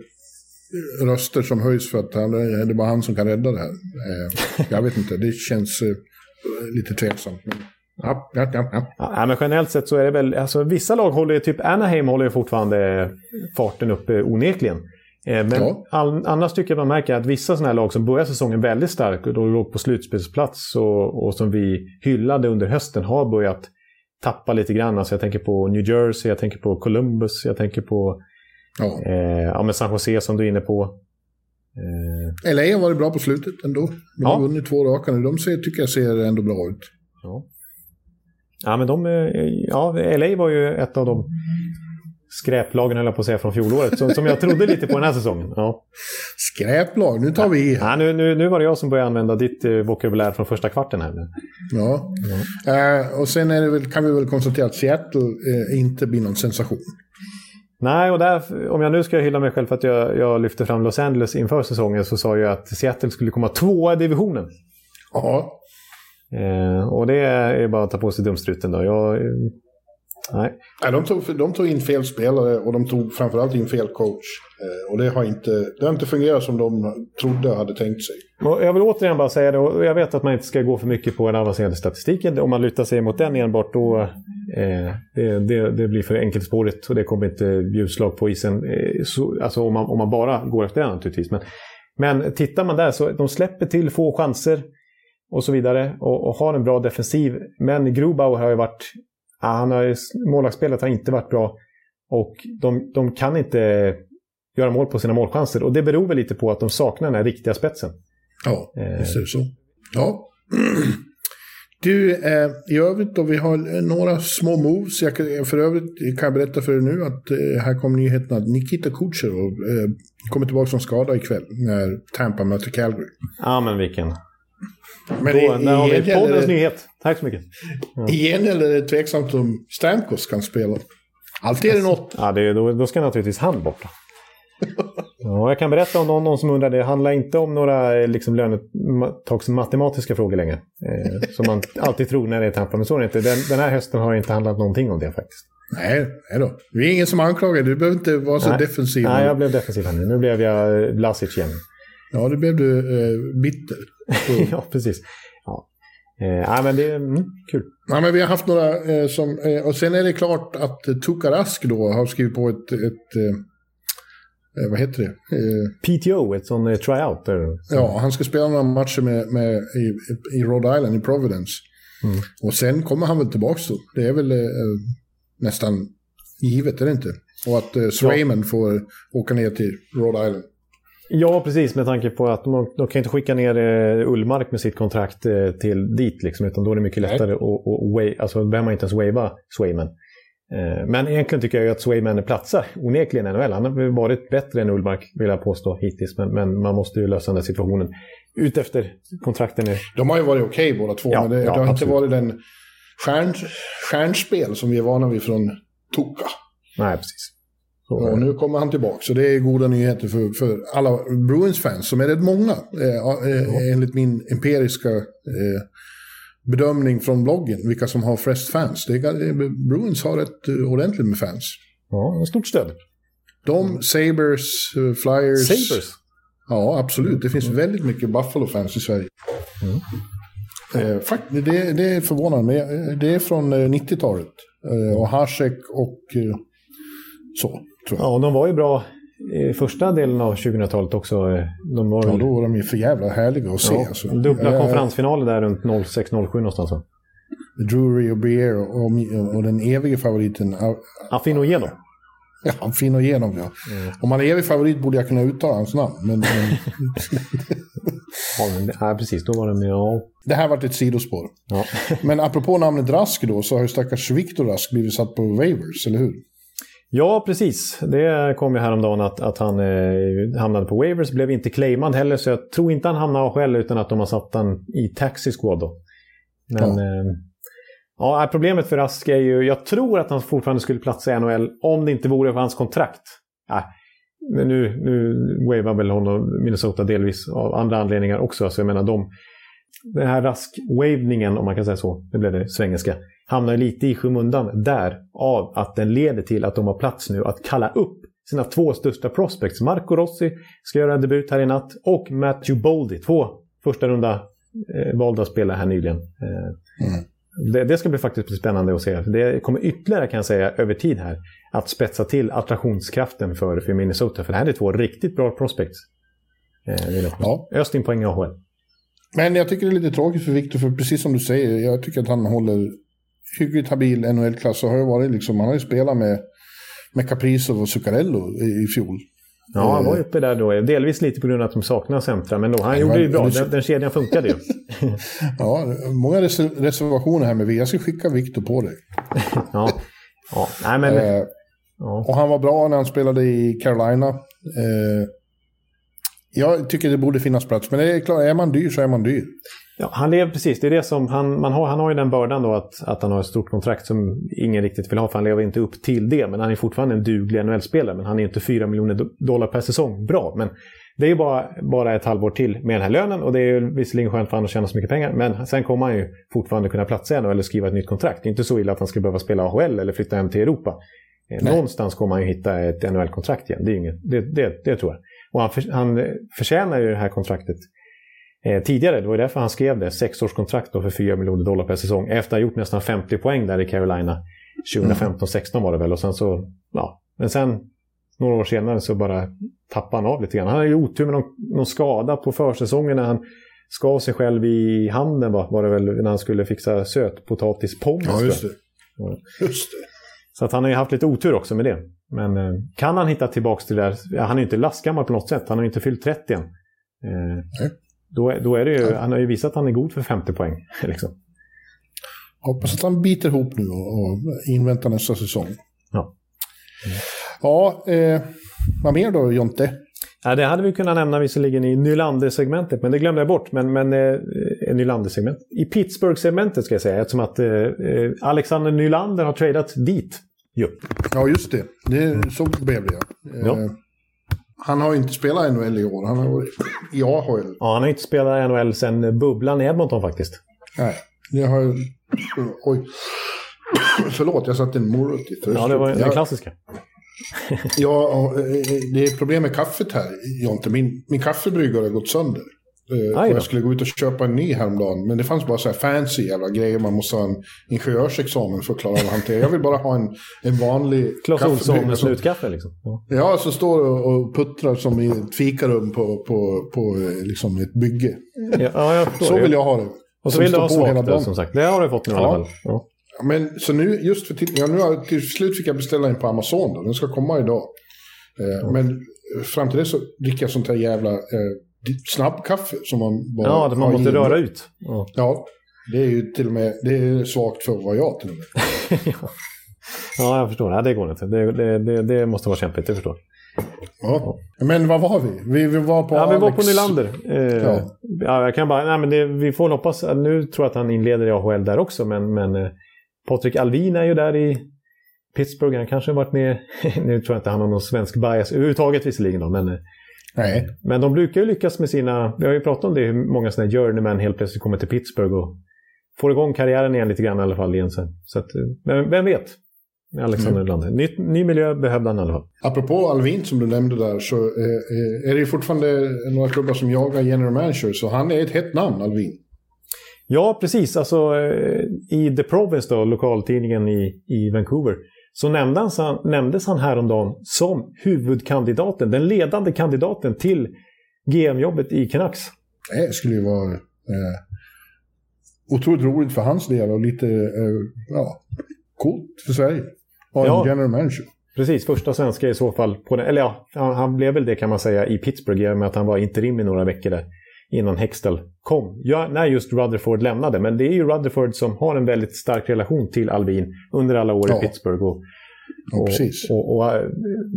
röster som höjs för att han, det är bara han som kan rädda det här. Eh, jag vet inte, det känns eh, lite tveksamt. Ja, ja, ja, ja. Men generellt sett så är det väl, alltså vissa lag håller typ Anaheim håller fortfarande farten uppe onekligen. Eh, Men Ja. all, annars tycker jag man märker att vissa sådana här lag som börjar säsongen väldigt starkt och då låg på slutspelsplats och, och som vi hyllade under hösten har börjat tappa lite grann. Alltså jag tänker på New Jersey, jag tänker på Columbus, jag tänker på Ja. eh, ja, men San Jose som du är inne på. Eh, LA har varit bra på slutet ändå. De har Ja. vunnit två raka nu. De ser, tycker jag ser ändå bra ut. ja. ja, men de, eh, ja, LA var ju ett av de skräplagen, höll jag på att säga, från fjolåret. Som, som jag trodde lite på den här säsongen. Ja. Skräplag, nu tar vi i. Ja, nu, nu, nu var det jag som började använda ditt eh, vokabulär från första kvarten här. nu. Ja. Eh, och sen är det väl, kan vi väl konstatera att Seattle eh, inte blir någon sensation. Nej, och där, om jag nu ska hylla mig själv för att jag, jag lyfte fram Los Angeles inför säsongen så sa jag att Seattle skulle komma tvåa i divisionen. Ja, Eh, och det är bara att ta på sig dumstruten då. Jag, nej. Nej, de, tog, de tog in fel spelare och de tog framförallt in fel coach. Eh, och det har, inte, det har inte fungerat som de trodde och hade tänkt sig. Jag vill återigen bara säga det, och jag vet att man inte ska gå för mycket på den avancerade statistiken. Om man lutar sig mot den enbart då eh, det, det, det blir för enkelspårigt och det kommer inte utslag på isen. Eh, så, alltså om man, om man bara går efter den naturligtvis. Men, men tittar man där så de släpper till få chanser och så vidare och, och har en bra defensiv. Men Grubauer har ju varit, han har, målvaktsspelet har inte varit bra och de, de kan inte göra mål på sina målchanser. Och det beror väl lite på att de saknar den här riktiga spetsen. Ja, Eh. visst är det så. Ja. [clears throat] Du, eh, i övrigt då, vi har eh, några små moves. Jag, kan- för övrigt kan jag berätta för er nu att eh, här kom nyheten att Nikita Kucherov eh, kommer tillbaka från skada ikväll när Tampa möter Calgary. Ja, men vilken. Men Då, i, där har vi poddens nyhet. Tack så mycket. i gengäld är det tveksamt om Stamkos kan spela. Alltid är det något. Ja, det, då, då ska naturligtvis han bort. [laughs] Ja, jag kan berätta om någon, någon som undrar. Det handlar inte om några eh, liksom, lönetagsmatematiska frågor längre. Eh, [laughs] som man alltid tror när det är Tampa. Men så är det inte. Den, den här hösten har inte handlat någonting om det faktiskt. Nej, nej då. Vi är ingen som anklagar. Du behöver inte vara så Nej. defensiv. Nej, jag blev defensiv här nu. Nu blev jag eh, Vlasic igen. Ja, det blev du eh, bitter. [laughs] ja, precis. Ja. Eh, men det är mm, kul. Ja, men vi har haft några eh, som... Eh, och sen är det klart att eh, Tuukka Rask då har skrivit på ett... ett eh, eh, vad heter det? Eh, PTO, ett sån eh, tryout. Där. ja, han ska spela några matcher med, med, i, i Rhode Island, i Providence. Mm. Och sen kommer han väl tillbaka då. Det är väl nästan givet, är det inte? Och att eh, Swayman får åka ner till Rhode Island. Ja, precis. Med tanke på att de, de kan inte skicka ner eh, Ullmark med sitt kontrakt eh, till dit. Liksom, utan då är det mycket lättare att att wa- alltså, då behöver man inte ens wava Swayman. Eh, men egentligen tycker jag ju att Swayman platsar onekligen i NHL. Han har varit bättre än Ullmark, vill jag påstå, hittills. Men, men man måste ju lösa den här situationen utefter kontrakten. Är... De har ju varit okej båda två, Ja, men det, ja, det har inte absolut. varit den stjärn, stjärnspel som vi är vana vid från Tuukka. Nej, precis. Så, Och nu kommer han tillbaka, så det är goda nyheter för, för alla Bruins-fans, som är rätt många, eh, eh, enligt min empiriska eh, bedömning från bloggen, vilka som har flest fans. Det är, eh, Bruins har rätt eh, ordentligt med fans. ja, en stort stöd. De, Sabres, eh, Flyers... Sabres. Ja, absolut. Det finns väldigt mycket Buffalo-fans i Sverige. Eh, fakt, det, det förvånar mig. Eh, Det är från eh, 90-talet. Eh, och Hasek och eh, så. Ja, de var ju bra i första delen av 2000-talet också. De var Ja, då var de ju för jävla härliga att se. ja, alltså. dubbla Eh, konferensfinaler där runt 06-07 någonstans. Drury och Briere och, och, och den evige favoriten. ah, Affinogeno. Ja, han finner igenom ja. Om han är evig favorit borde jag kunna uttala hans namn. Men, men [laughs] [laughs] Ja, men, nej, precis. Då var de ja. det här varit ett sidospår. ja. Men apropå namnet Rask då, så har ju stackars Viktor Rask blivit satt på waivers, eller hur? Ja, precis. Det kom ju häromdagen att, att han eh, hamnade på waivers. Blev inte claimad heller, så jag tror inte han hamnade själv utan att de har satt han i taxi squad då. Men Ja. Eh, ja, problemet för Rask är ju... Jag tror att han fortfarande skulle platsa i NHL om det inte vore för hans kontrakt. Ja, men nu, nu wavar väl honom Minnesota delvis av andra anledningar också. Så jag menar, de, den här rask-wavningen, om man kan säga så, det blev det svengelska, hamnar lite i skymundan där av att den leder till att de har plats nu att kalla upp sina två största prospects. Marco Rossi ska göra debut här i natt och Matthew Boldy, två första runda eh, valda spelare här nyligen. Eh, Mm. det, det ska bli faktiskt bli spännande att se. Det kommer ytterligare kan jag säga över tid här att spetsa till attraktionskraften för, för Minnesota. För det här är två riktigt bra prospects. Eh. Ja. Öst in poäng i AHL. Men jag tycker det är lite tråkigt för Victor, för precis som du säger, jag tycker att han håller hyggligt habil NHL-klass. och har ju varit liksom, han har ju spelat med, med Kaprizov och Zuccarello i, i fjol. Ja, han var uppe där då. Delvis lite på grund av att de saknar centra, men då, han gjorde det ju bra. Den, den kedjan funkade ju. [laughs] Ja, många reser- reservationer här med vi. Jag ska skicka Victor på dig. [laughs] Ja, ja. Nej, men... Eh, Ja. och han var bra när han spelade i Carolina. Eh, jag tycker det borde finnas plats, men är klart, är man dyr så är man dyr. Ja, han lever precis. Det är det som han, man har, han har ju den bördan då att, att han har ett stort kontrakt som ingen riktigt vill ha för han lever inte upp till det. Men han är fortfarande en duglig NHL-spelare. Men han är inte 4 miljoner do- dollar per säsong. Bra, men det är ju bara, bara ett halvår till med den här lönen och det är ju visserligen skönt för honom att tjäna så mycket pengar. Men sen kommer han ju fortfarande kunna platsa i eller skriva ett nytt kontrakt. Det är inte så illa att han ska behöva spela AHL eller flytta hem till Europa. Eh, Nej. Någonstans kommer han ju hitta ett NHL-kontrakt igen. Det, är inget, det, det, det tror jag. Och han, för, han förtjänar ju det här kontraktet eh, tidigare. Det var ju därför han skrev det. Sexårskontrakt för 4 miljoner dollar per säsong. Efter att ha gjort nästan 50 poäng där i Carolina. 2015-16 var det väl. Och sen så, ja. Men sen några år senare så bara tappade han av lite grann. Han hade ju otur med någon, någon skada på försäsongen när han skar sig själv i handen va? var det väl när han skulle fixa sötpotatispommes. Ja, just det. Just det. Så att han har ju haft lite otur också med det. Men eh, kan han hitta tillbaka till det där, ja, han är ju inte lastgammal på något sätt, han har ju inte fyllt 30 än. Eh, då, är- då är det ju, han har ju visat att han är god för 50 poäng. Liksom. Hoppas att han biter ihop nu och, och inväntar nästa säsong. Ja. Ja, eh, vad mer då Jonte? Ja, det hade vi kunnat nämna visserligen i Nylander-segmentet, men det glömde jag bort. Men, men eh, Nylander-segment. I Pittsburgh-segmentet ska jag säga, eftersom att eh, eh, Alexander Nylander har tradat dit. Jo. Ja, just det. det så blev det. Eh, Ja. Han har ju inte spelat NHL i år. Han har varit i AHL. Ja, han har inte spelat NHL sedan bubblan i Edmonton faktiskt. Nej, det har ju... Oj. Förlåt, jag satte en morot i tröskeln. Ja, det var den klassiska. Ja, eh, det är problem med kaffet här, Jonte. Min, min kaffebryggare har gått sönder. Eh, och jag skulle gå ut och köpa en ny häromdagen. Men det fanns bara så här fancy jävla grejer. Man måste ha en ingenjörsexamen för att klara av att hantera. Jag vill bara ha en, en vanlig Ohlson kaffebryggare med slutkaffe liksom. Ja. ja, som står och, och puttrar som i ett fikarum på, på, på eh, liksom ett bygge. Ja, förstår. Så vill jag ha det. Och så Som vill du ha öl som sagt. Det har du fått nu i alla Ja. fall. Ja. Ja, Men så nu, just för till, ja, nu till slut fick jag beställa en på Amazon då. Den ska komma idag. Eh, Men fram till det så dricker jag sånt här jävla eh, snabbkaffe som man bara Ja, det man måste röra ut. Ja. Ja, det är ju till och med, det är svagt för vara jag till och med. [laughs] ja, jag förstår. Ja, det går inte. Det, det, det, det måste vara kämpigt, jag förstår. Ja. Men vad var vi? Vi, vi var på Ja, vi var på Nylander. Eh, Ja. ja. jag kan bara, nej, men det, vi får hoppas, nu tror jag att han inleder i AHL där också, men, men eh, Patrik Alvin är ju där i Pittsburgh. Han kanske har varit med, [laughs] nu tror jag inte han har någon svensk bias överhuvudtaget visserligen då, men, eh, Nej. men de brukar ju lyckas med sina, vi har ju pratat om det, hur många sådana här journeyman helt plötsligt kommer till Pittsburgh och får igång karriären igen lite grann i alla fall igen sen. Så att, eh, men vem vet? Alexander Mm. Nylander. Ny, ny miljö behövde han i alla fall. Apropå Alvin som du nämnde där så eh, eh, är det ju fortfarande några klubbar som jagar general manager. Så han är ett hett namn, Alvin. Ja, precis. Alltså, eh, I The Province, då, lokaltidningen i, i Vancouver, så nämndes han, nämndes han häromdagen som huvudkandidaten, den ledande kandidaten till GM-jobbet i Canucks. Det skulle ju vara eh, otroligt roligt för hans del och lite eh, ja, coolt för Sverige. Ha Ja. en general manager. Precis, första svenska i så fall. På den, eller ja, han, han blev väl det kan man säga i Pittsburgh i och med att han var interim i några veckor där innan Hextall kom. Ja, när just Rutherford lämnade. Men det är ju Rutherford som har en väldigt stark relation till Alvin under alla år Ja. i Pittsburgh. Och, Ja, och, och, och eh,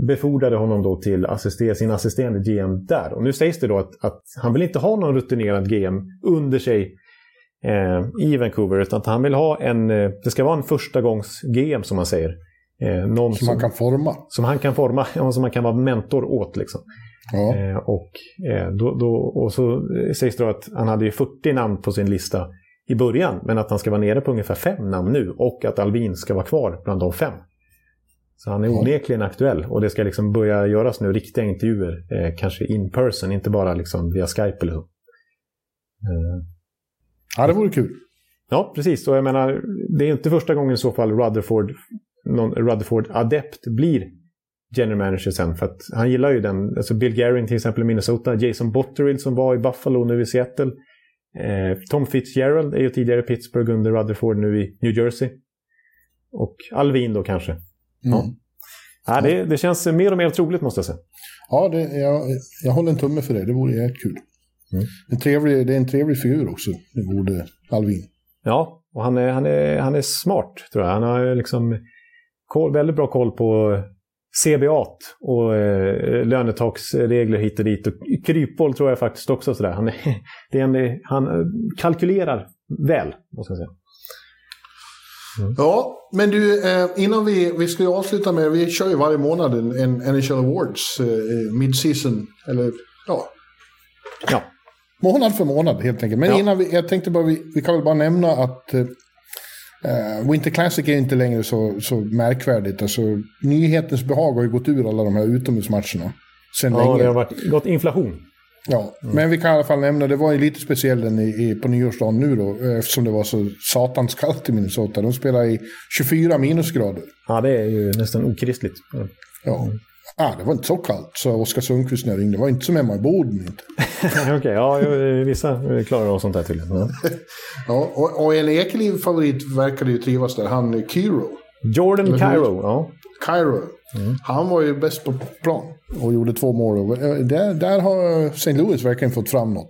befordrade honom då till assister, sin assisterande GM där. Och nu sägs det då att, att han vill inte ha någon rutinerad GM under sig eh, i Vancouver. Utan att han vill ha en, eh, det ska vara en första gångs GM som man säger. Eh, någon Som man kan forma. som han kan forma, [laughs] som han kan vara mentor åt. Liksom. Ja. Eh, och, eh, då, då, och så sägs det då att han hade ju 40 namn på sin lista i början, men att han ska vara nere på ungefär fem namn nu och att Alvin ska vara kvar bland de fem. Så han är onekligen aktuell och det ska liksom börja göras nu riktiga intervjuer, eh, kanske in person, inte bara liksom via Skype eller så. Eh, Ja, det vore kul. Ja, precis. Och jag menar, det är inte första gången i så fall Rutherford, någon Rutherford-adept blir general manager sen. För att han gillar ju den. Alltså Bill Guerin till exempel i Minnesota. Jason Botterill som var i Buffalo nu i Seattle. Eh, Tom Fitzgerald är ju tidigare i Pittsburgh under Rutherford nu i New Jersey. Och Alvin då kanske. Mm. Ja, det, det känns mer och mer troligt måste jag säga. Ja, det, jag, jag håller en tumme för det. Det vore jävligt kul. Mm. En trevlig, det är en trevlig figur också, det borde Alvin. Ja, och han är, han är, han är smart tror jag. Han har liksom koll, väldigt bra koll på CBA och eh, lönetaksregler hit och dit. Och kryphål tror jag faktiskt också. Sådär. Han, [laughs] är, en, han kalkylerar väl, måste jag säga. Ja, men du, eh, innan vi, vi ska ju avsluta med, vi kör ju varje månad en, en NHL Awards eh, mid-season, eller ja, Ja, månad för månad helt enkelt. Men Ja. innan vi, jag tänkte bara, vi, vi kan väl bara nämna att eh, Winter Classic är inte längre så, så märkvärdigt. Alltså, nyhetens behag har ju gått ur alla de här utomhusmatcherna. Sen ja länge. det har varit, gått inflation. Ja, men vi kan i alla fall nämna, det var ju lite speciellt den i, i, på nyårsdagen nu då, eh, eftersom det var så satans kallt i Minnesota. De spelar i 24 minusgrader. Ja, det är ju nästan okristligt. Ja. Ja. Ah, det var inte så kallt, sa Oskar Sundqvist när jag ringde. Det var inte som hemma i Boden. [laughs] Okej, ja, ju- vissa klarar av sånt här tydligen. Ja. [laughs] Ja, och, och en Ekeliv-favorit verkade ju trivas där, han eh, Kiro. Jordan hur? Cairo, ja. Cairo. Mm. Han var ju bäst på plan och gjorde två mål. Eh, Där, där har St. Louis verkligen fått fram något.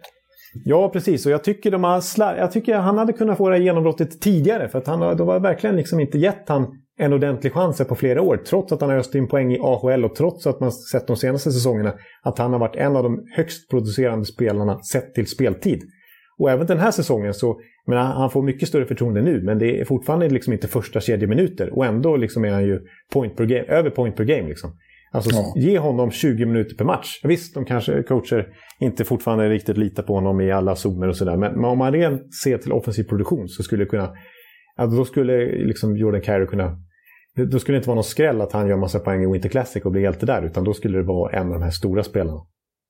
Ja, precis. Och jag tycker, de har slar... jag tycker han hade kunnat få det här genombrottet tidigare. För att han de har verkligen liksom inte gett han en ordentlig chans på flera år. Trots att han har öst in poäng i AHL och trots att man sett de senaste säsongerna att han har varit en av de högst producerande spelarna sett till speltid. Och även den här säsongen så, men han får mycket större förtroende nu, men det är fortfarande liksom inte första kedjeminuter. Och ändå liksom är han ju point per game, över point per game. Liksom. Alltså Ja. ge honom 20 minuter per match. Visst, de kanske coacher inte fortfarande riktigt litar på honom i alla zoner och sådär. Men, men om man rent ser till offensiv produktion så skulle kunna... Alltså då skulle liksom Jordan Carey kunna... det- Då skulle det inte vara någon skräll att han gör massa poäng i Winter Classic och blir hjälte där. Utan då skulle det vara en av de här stora spelarna.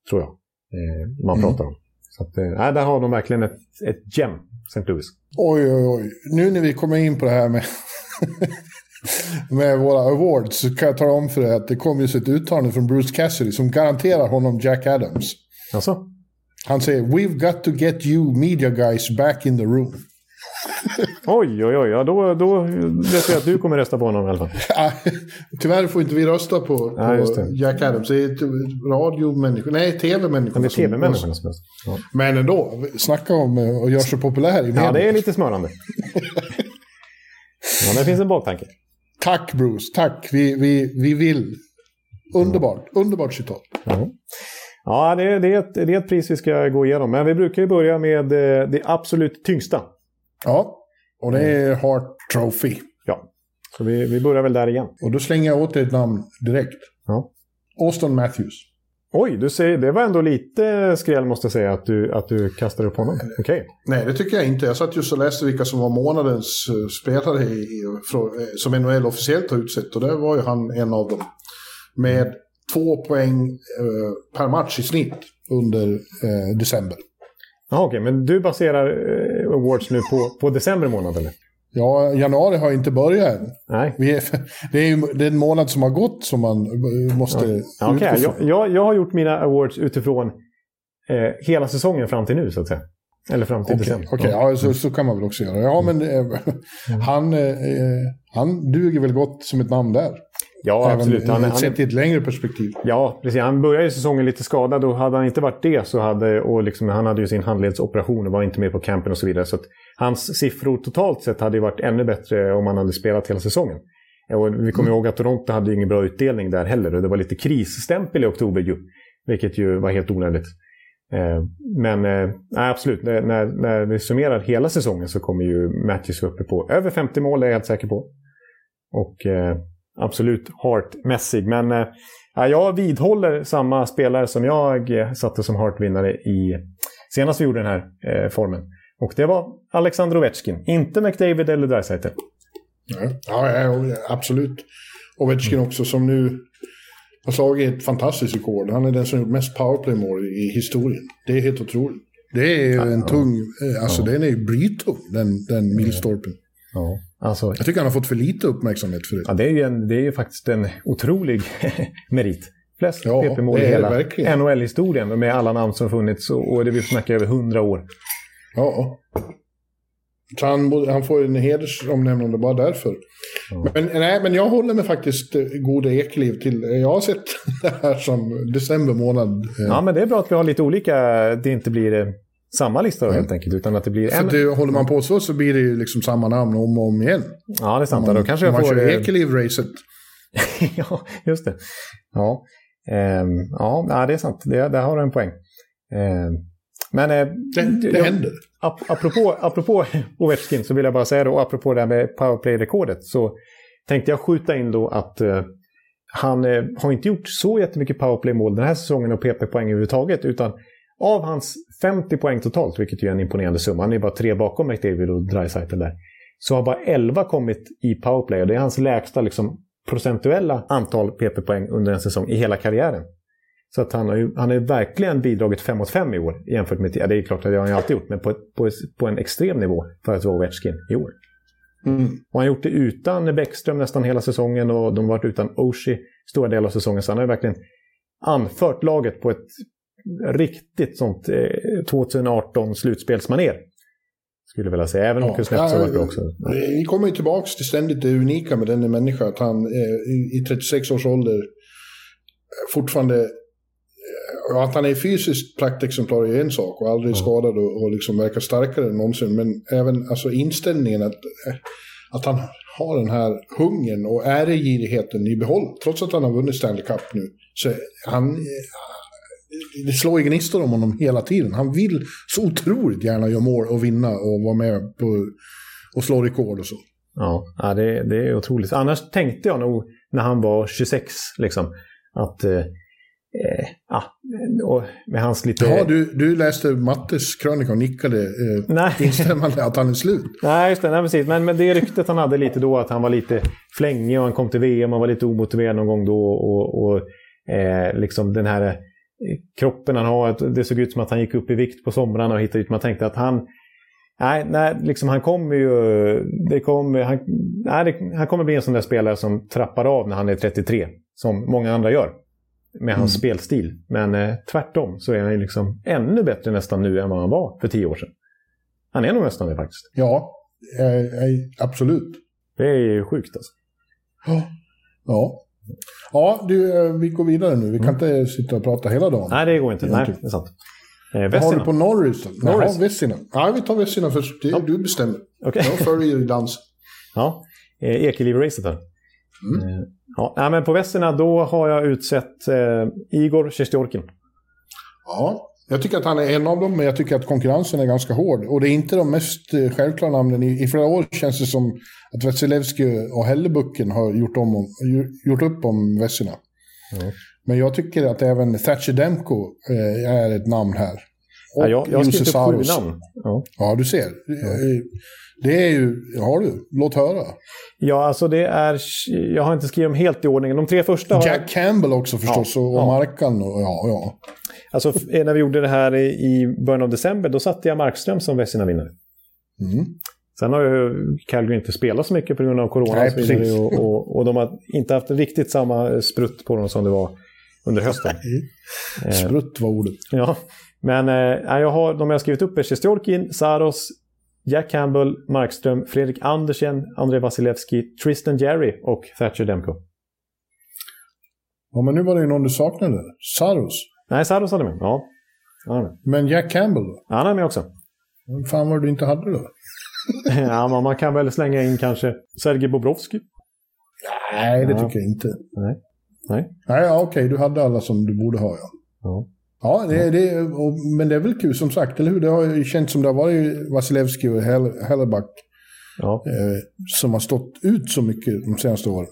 Tror jag. Eh, man Mm. pratar om. Så att, eh, där har de verkligen ett, ett gem, St. Louis. Oj, oj, oj. Nu när vi kommer in på det här med, [laughs] med våra awards så kan jag tala om för dig att det kom just ett uttalande från Bruce Cassidy som garanterar honom Jack Adams. Alltså? Han säger “We've got to get you media guys back in the room”. [laughs] Oj, oj, oj. Ja, då, då vet jag att du kommer rösta på honom i alla fall. Tyvärr får inte vi rösta på, Ja, på det. Jack Adams. Det är radiomänniskor, nej tv-människor. Det är tv-människorna som röstar. Ja. Men ändå, snacka om eh, att göra sig populär i media. ja, det är lite smörande. [laughs] Ja, det finns en baktanke. Tack Bruce, tack. Vi, vi, vi vill. Underbart, underbart citat. Ja, ja det, är- det, är ett, det är ett pris vi ska gå igenom. Men vi brukar ju börja med eh, det absolut tyngsta. Ja, och det är Hart Trophy. Ja, så vi, vi börjar väl där igen. Och då slänger jag åt dig ett namn direkt. Ja. Austin Matthews. Oj, du säger, det var ändå lite skräll måste jag säga att du, att du kastar upp honom. Okej. Nej, det tycker jag inte. Jag satt just och läste vilka som var månadens eh, spelare i, eh, som NHL officiellt har utsett. Och där var ju han en av dem. Med två poäng eh, per match i snitt under eh, december. Jaha, okej. Men du baserar eh, awards nu på, på december månad eller? Ja, januari har inte börjat än. Nej. Är, [laughs] det är ju det är en månad som har gått som man eh, måste Ja, utgå jag, jag, jag har gjort mina awards utifrån eh, hela säsongen fram till nu så att säga. Eller fram till Okej, december. okej, ja, så, så kan man väl också göra. Ja, men eh, [laughs] han, eh, han duger väl gott som ett namn där. Ja, absolut. Han, han, sett i ett längre perspektiv. Ja, precis. Han började ju säsongen lite skadad och hade han inte varit det så hade, och liksom, han hade ju sin handledsoperation och var inte med på campen och så vidare. Så hans siffror totalt sett hade ju varit ännu bättre om han hade spelat hela säsongen. Och vi kommer ihåg att Toronto hade ju ingen bra utdelning där heller och det var lite krisstämpel i oktober ju. Vilket ju var helt onödigt. Eh, men eh, nej, absolut, när, när, när vi summerar hela säsongen så kommer ju Matthews uppe på över 50 mål, det är jag helt säker på. Och eh, absolut Hart-mässig. Men eh, ja, jag vidhåller samma spelare som jag eh, satte som Hart-vinnare i senast vi gjorde den här eh, formen. Och det var Alexander Ovechkin, inte McDavid eller Dreisaitl. Ja, ja, ja, absolut. Ovechkin också som nu har slagit ett fantastiskt rekord. Han är den som gjort mest powerplay-mål i historien. Det är helt otroligt. Det är en tung, eh, alltså den är ju blytung, den, den milstolpen. Ja. Alltså, Jag tycker han har fått för lite uppmärksamhet för det. ja, det, är ju en, det är ju faktiskt en otrolig [laughs] merit. Flest Ja, PP-mål i hela. NHL-historien med alla namn som funnits och, och det vi snackar över hundra år. Ja. Så han, han får en hedersomnämnande bara därför. Men, nej, men jag håller mig faktiskt eh, gode Ekeliv till. Jag har sett [laughs] det här som december månad. eh, Ja, men det är bra att vi har lite olika, det inte blir eh, samma lista då, helt enkelt, utan att det blir För en... det, håller man på så så blir det ju liksom samma namn om och om igen. Ja, det är sant. Om då kanske jag man får... kör eh, Ekeliv-racet. [laughs] ja, just det. Ja, Ehm, ja det är sant. Det, där har du en poäng. Ehm, men eh, Det, det jag- händer. ap- apropå, apropå Ovechkin så vill jag bara säga då, apropå det här med powerplay-rekordet, så tänkte jag skjuta in då att eh, han eh, har inte gjort så jättemycket powerplay-mål den här säsongen och PP-poäng överhuvudtaget, utan av hans 50 poäng totalt, vilket ju är en imponerande summa, han är bara tre bakom McDavid och Dreisaitl där, så har bara 11 kommit i powerplay och det är hans lägsta liksom, procentuella antal PP-poäng under en säsong i hela karriären. Så att han har ju han har ju verkligen bidragit 5 mot 5 i år jämfört med... Ja, det är klart att det har han ju alltid gjort, men på, på, på en extrem nivå för att vara Ovechkin i år. Mm. Och han har gjort det utan Bäckström nästan hela säsongen och de har varit utan Oshie stora delar av säsongen. Så han har ju verkligen anfört laget på ett riktigt sånt eh, 2018 slutspelsmaner. Skulle jag vilja säga. Även om Ja, Kuznetsov varit bra också. Vi kommer ju tillbaka till ständigt det unika med denna människa. Att han eh, i- i 36 års ålder eh, fortfarande... eh, att han är fysiskt praktexemplar är en sak och aldrig skadad och, och liksom verkar starkare än någonsin. Men även alltså, inställningen att, eh, att han har den här hungern och äregirigheten i behåll. Trots att han har vunnit Stanley Cup nu. Så han... Det slår ju gnistor om honom hela tiden. Han vill så otroligt gärna göra mål och vinna och vara med på och slå rekord och så. Ja, det, det är otroligt. Annars tänkte jag nog när han var 26, liksom, att... Eh, eh, ja, och med hans lite... Ja, du, du läste Mattes krönika och nickade eh, Nej. [laughs] instämmande att han är slut. Nej, just det. Nej, precis. Men, men det ryktet han hade lite då, att han var lite flängig och han kom till VM och var lite omotiverad någon gång då. Och, och eh, liksom den här kroppen han har, det såg ut som att han gick upp i vikt på somrarna och hittade ut. Man tänkte att han... Nej, nej liksom han kommer ju... Det kommer, han, nej, det, han kommer bli en sån där spelare som trappar av när han är 33. Som många andra gör. Med hans spelstil. Men eh, tvärtom så är han ju liksom ännu bättre nästan nu än vad han var för tio år sedan. Han är nog nästan det faktiskt. Ja, eh, eh, absolut. Det är ju sjukt alltså. Ja. Ja, ja du, eh, vi går vidare nu. Vi kan inte sitta och prata hela dagen. Nej, det går inte. Nej, det är sant. Eh, Vad har du på Norris då? Jaha, Norris. Vessina. Ja, vi tar Vessina först. Det, Du bestämmer. Okej. Jag följer dans. Ja, eh, Ekeliv-racet här. Mm. Eh, Ja, men på Vesina då har jag utsett eh, Igor Sjestjorkin. Ja, jag tycker att han är en av dem, men jag tycker att konkurrensen är ganska hård. Och det är inte de mest eh, självklara namnen. I, I flera år känns det som att Vasilevski och Hellebucken har gjort, om, om- gjort upp om Vessina. Ja. Men jag tycker att även Thatcher Demko eh, är ett namn här. Och Ja, jag, jag har skrivit upp sju namn. Ja. Ja, du ser. Eh, Det är ju... Har du? Låt höra. ja, alltså det är... Jag har inte skrivit dem helt i ordning. De tre första har jag... Jack Campbell också förstås, och. Markan och ja, ja. Alltså f- när vi gjorde det här i, början av december, då satte jag Markström som Vesina-vinnare. Mm. Sen har ju Calgary inte spelat så mycket på grund av corona Nej, och. Och, och, de har inte haft riktigt samma sprutt på dem som det var under hösten. Eh, Sprutt var ordet. Ja, men eh, jag har, de jag har skrivit upp är Sjestjorkin, Saros, Jack Campbell, Markström, Fredrik Andersen, Andrei Vasilevski, Tristan Jerry och Thatcher Demko. Ja, men nu var det ju någon du saknade. Saros. Nej, Saros hade med. Ja, med. Men Jack Campbell då? Ja, han är med också. Vem fan var det du inte hade då? [laughs] ja, men man kan väl slänga in kanske Sergej Bobrovski. Nej, det Ja. tycker jag inte. Nej. Nej. Nej, ja, okej, du hade alla som du borde ha, ja. Ja. Ja, det, det, och, men det är väl kul som sagt, eller hur? Det har känts som det har varit Vasilevski och Hell- Helleback Ja. eh, som har stått ut så mycket de senaste åren.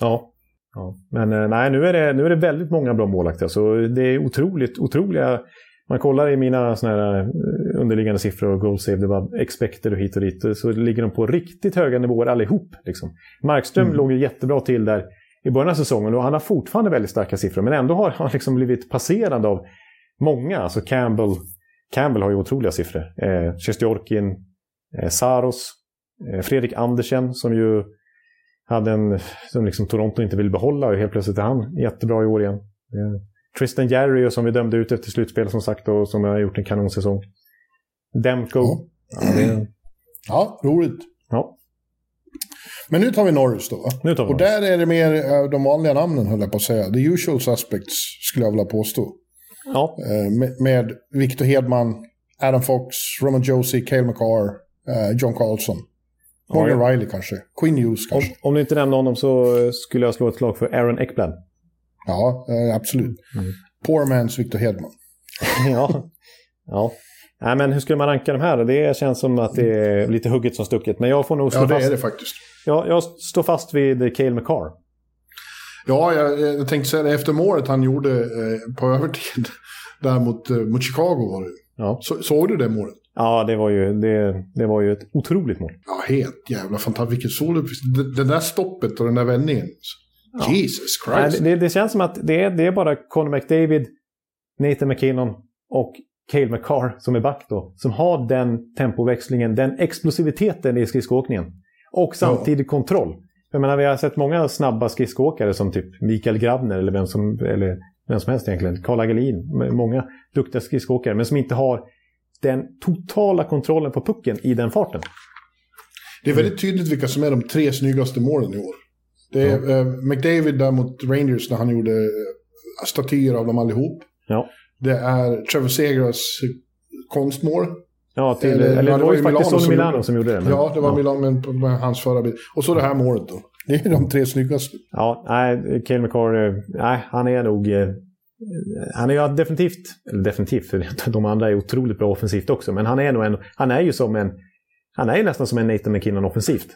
ja. Ja. Men eh, nej, nu är, det, nu är det väldigt många bra målvakter. Så det är otroligt, otroliga... Man kollar i mina såna här eh, underliggande siffror och goal save, det var expected och hit och dit, så ligger de på riktigt höga nivåer allihop. Liksom. Markström Mm. låg ju jättebra till där i början av säsongen och han har fortfarande väldigt starka siffror. Men ändå har han liksom blivit passerad av många. Alltså Campbell, Campbell har ju otroliga siffror. Eh, Sjestjorkin, eh, Saros, eh, Fredrik Andersen som ju hade en som liksom Toronto inte vill behålla och helt plötsligt är han jättebra i år igen. Tristan Jerry som vi dömde ut efter slutspel som sagt och som har gjort en kanonsäsong. Demko. Ja. Ja, Ja, roligt. ja. Men nu tar vi Norris då. Nu tar vi Och Norris. där är det mer eh, de vanliga namnen höll jag på att säga. The usual suspects skulle jag vilja påstå. Ja, Eh, Med, med Victor Hedman, Adam Fox, Roman Josie, Cale McCarr, eh, John Carlson. Morgan Ja, Riley kanske. Quinn Hughes om, kanske. om du inte nämner honom så eh, skulle jag slå ett slag för Aaron Ekblad. Ja, eh, absolut. Mm. Poor man's Victor Hedman. [laughs] ja. ja. Nej, men hur skulle man ranka de här? Det känns som att det är lite hugget som stucket. Men jag får nog slå Ja, det fast... är det faktiskt. Ja, jag står fast vid Cale McCarr. Ja, jag, jag tänkte säga det. Efter målet han gjorde eh, på övertid [laughs] där mot, eh, mot Chicago var det. Ja, Så, såg du det målet? Ja det, var ju, det, det var ju ett otroligt mål. Ja, helt jävla fantastiskt. Vilket soluppvisning. Det, det där stoppet och den där vändningen. Jesus Nej, Christ. det, det känns som att det är, det är bara Conor McDavid, Nathan McKinnon och Cale McCarr som är back då. Som har den tempoväxlingen, den explosiviteten i skridskoåkningen. Och samtidigt kontroll. Jag menar, vi har sett många snabba skridskoåkare som typ Mikael Grabner eller vem som, eller vem som helst egentligen. Karl Agelin. Många duktiga skridskoåkare, men som inte har den totala kontrollen på pucken i den farten. Det är väldigt tydligt vilka som är de tre snyggaste målen i år. Det är eh, McDavid där mot Rangers när han gjorde eh, statyer av dem allihop. Ja. Det är Trevor Segras konstmål. Ja, till, Eller- eller, ja, det var ju faktiskt Milano som Milano gjorde- som gjorde det. men- Ja, det var Milan med, med hans förra bild. Och så det här målet då. Det är de tre snyggaste. Ja, nej, Cale McCarr, eh, nej, han är nog... Han är ju definitivt, eller definitivt, för de andra är otroligt bra offensivt också, men han är nog en, han är ju som en, han är ju nästan som en Nathan McKinnon offensivt.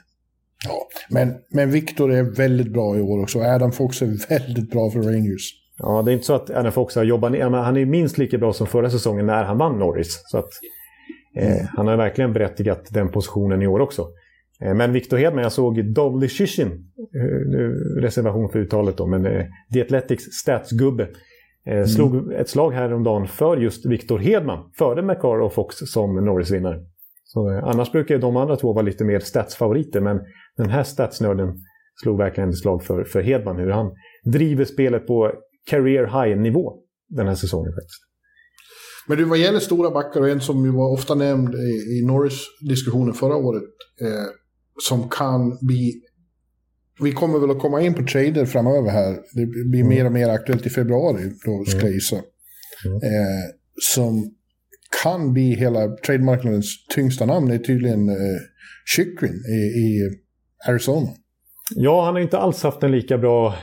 Ja, men, men Victor är väldigt bra i år också. Adam Fox är väldigt bra för Rangers. Ja, det är inte så att Adam Fox har jobbat ner, men han är ju minst lika bra som förra säsongen när han vann Norris. Så att, eh, han har verkligen berättigat den positionen i år också. Eh, men Victor Hedman, jag såg Dovly Shishin, eh, reservation för uttalet då, men eh, The Athletics statsgubbe, eh, slog ett slag häromdagen för just Victor Hedman, före McCarr och Fox som Norris-vinnare. Eh, annars brukar de andra två vara lite mer statsfavoriter, men den här statsnörden slog verkligen ett slag för, för Hedman, hur han driver spelet på career high-nivå den här säsongen faktiskt. Men du, vad gäller stora backar och en som ju var ofta nämnd i, i Norris-diskussionen förra året, eh, som kan bli... Vi kommer väl att komma in på trader framöver här. Det blir mer och mer aktuellt i februari, då ska jag gissa. Eh, som kan bli hela trademarknadens tyngsta namn är tydligen eh, Chychrun i, i Arizona. Ja, han har inte alls haft en lika bra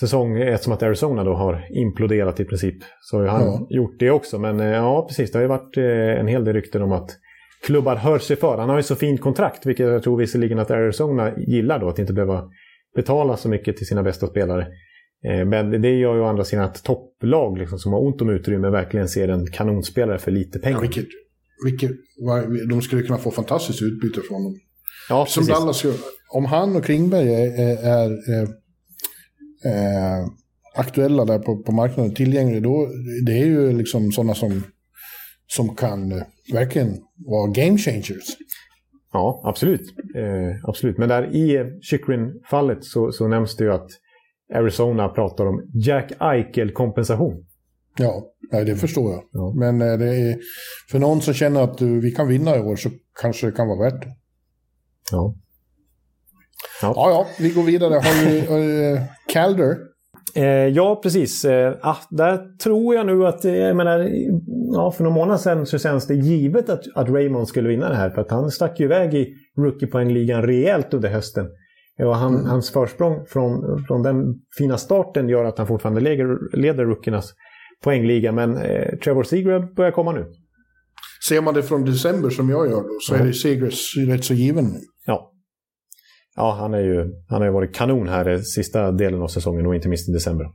säsong eftersom att Arizona då har imploderat i princip. Så har han Ja. gjort det också. Men eh, ja, precis. Det har ju varit eh, en hel del rykten om att klubbar hör sig för. Han har ju så fint kontrakt, vilket jag tror visserligen att Arizona gillar då, att inte behöva betala så mycket till sina bästa spelare. Eh, Men det gör ju å andra sidan att topplag liksom, som har ont om utrymme verkligen ser en kanonspelare för lite Ja, pengar. vilket, vilket, vad- de skulle kunna få fantastiskt utbyte från dem. Ja, Som precis. Dallas gör. Om han och Klingberg är, är, är eh, eh, aktuella där på, på marknaden, tillgängliga, då det är ju liksom sådana som, som kan verkligen vara game changers. Ja, absolut. Eh, absolut. Men där i Chychrun-fallet så, så nämns det ju att Arizona pratar om Jack Eichel-kompensation. Ja, nej, det förstår jag. Ja. Men eh, är, för någon som känner att du, vi kan vinna i år så kanske det kan vara värt det. Ja. Ja, ja, vi går vidare. Har du eh, Calder? Eh, ja, precis. Eh, ah, där tror jag nu att, eh, jag menar, ja, för några månader sedan så känns det givet att, att Raymond skulle vinna det här. För att han stack ju iväg i rookie-poängligan rejält under hösten. Och han, Hans försprång från, från den fina starten gör att han fortfarande leder, leder rookiernas poängliga. Men eh, Trevor Seagrave börjar komma nu. Ser man det från december som jag gör då, så är det Segers rätt så given nu. Ja. Ja, han, är ju, han har ju varit kanon här i sista delen av säsongen och inte minst i december.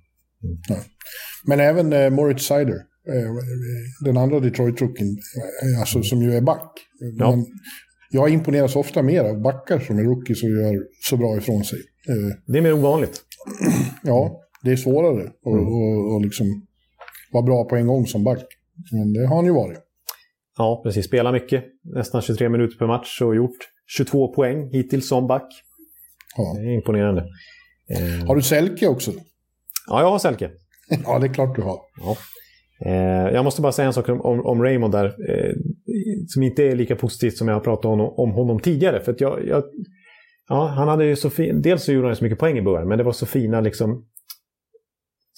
Men även eh, Moritz Seider, eh, den andra Detroit-rookien, eh, alltså, som ju är back. Ja. Men jag imponeras ofta mer av backar som är rookies och gör så bra ifrån sig. Eh, Det är mer ovanligt. [clears throat] Ja, det är svårare att och, och liksom vara bra på en gång som back. Men det har han ju varit. Ja, precis. Spelar mycket. Nästan 23 minuter per match och gjort 22 poäng hittills som back. Ja. Det är imponerande. Eh, Har du Selke också? ja, jag har Selke. [laughs] Ja, det är klart du har. Ja. Eh, jag måste bara säga en sak om, om, Raymond där, eh, som inte är lika positivt som jag har pratat om, om honom tidigare. För att jag, jag, ja, han hade ju så fin, dels så gjorde han så mycket poäng i början, men det var så fina liksom,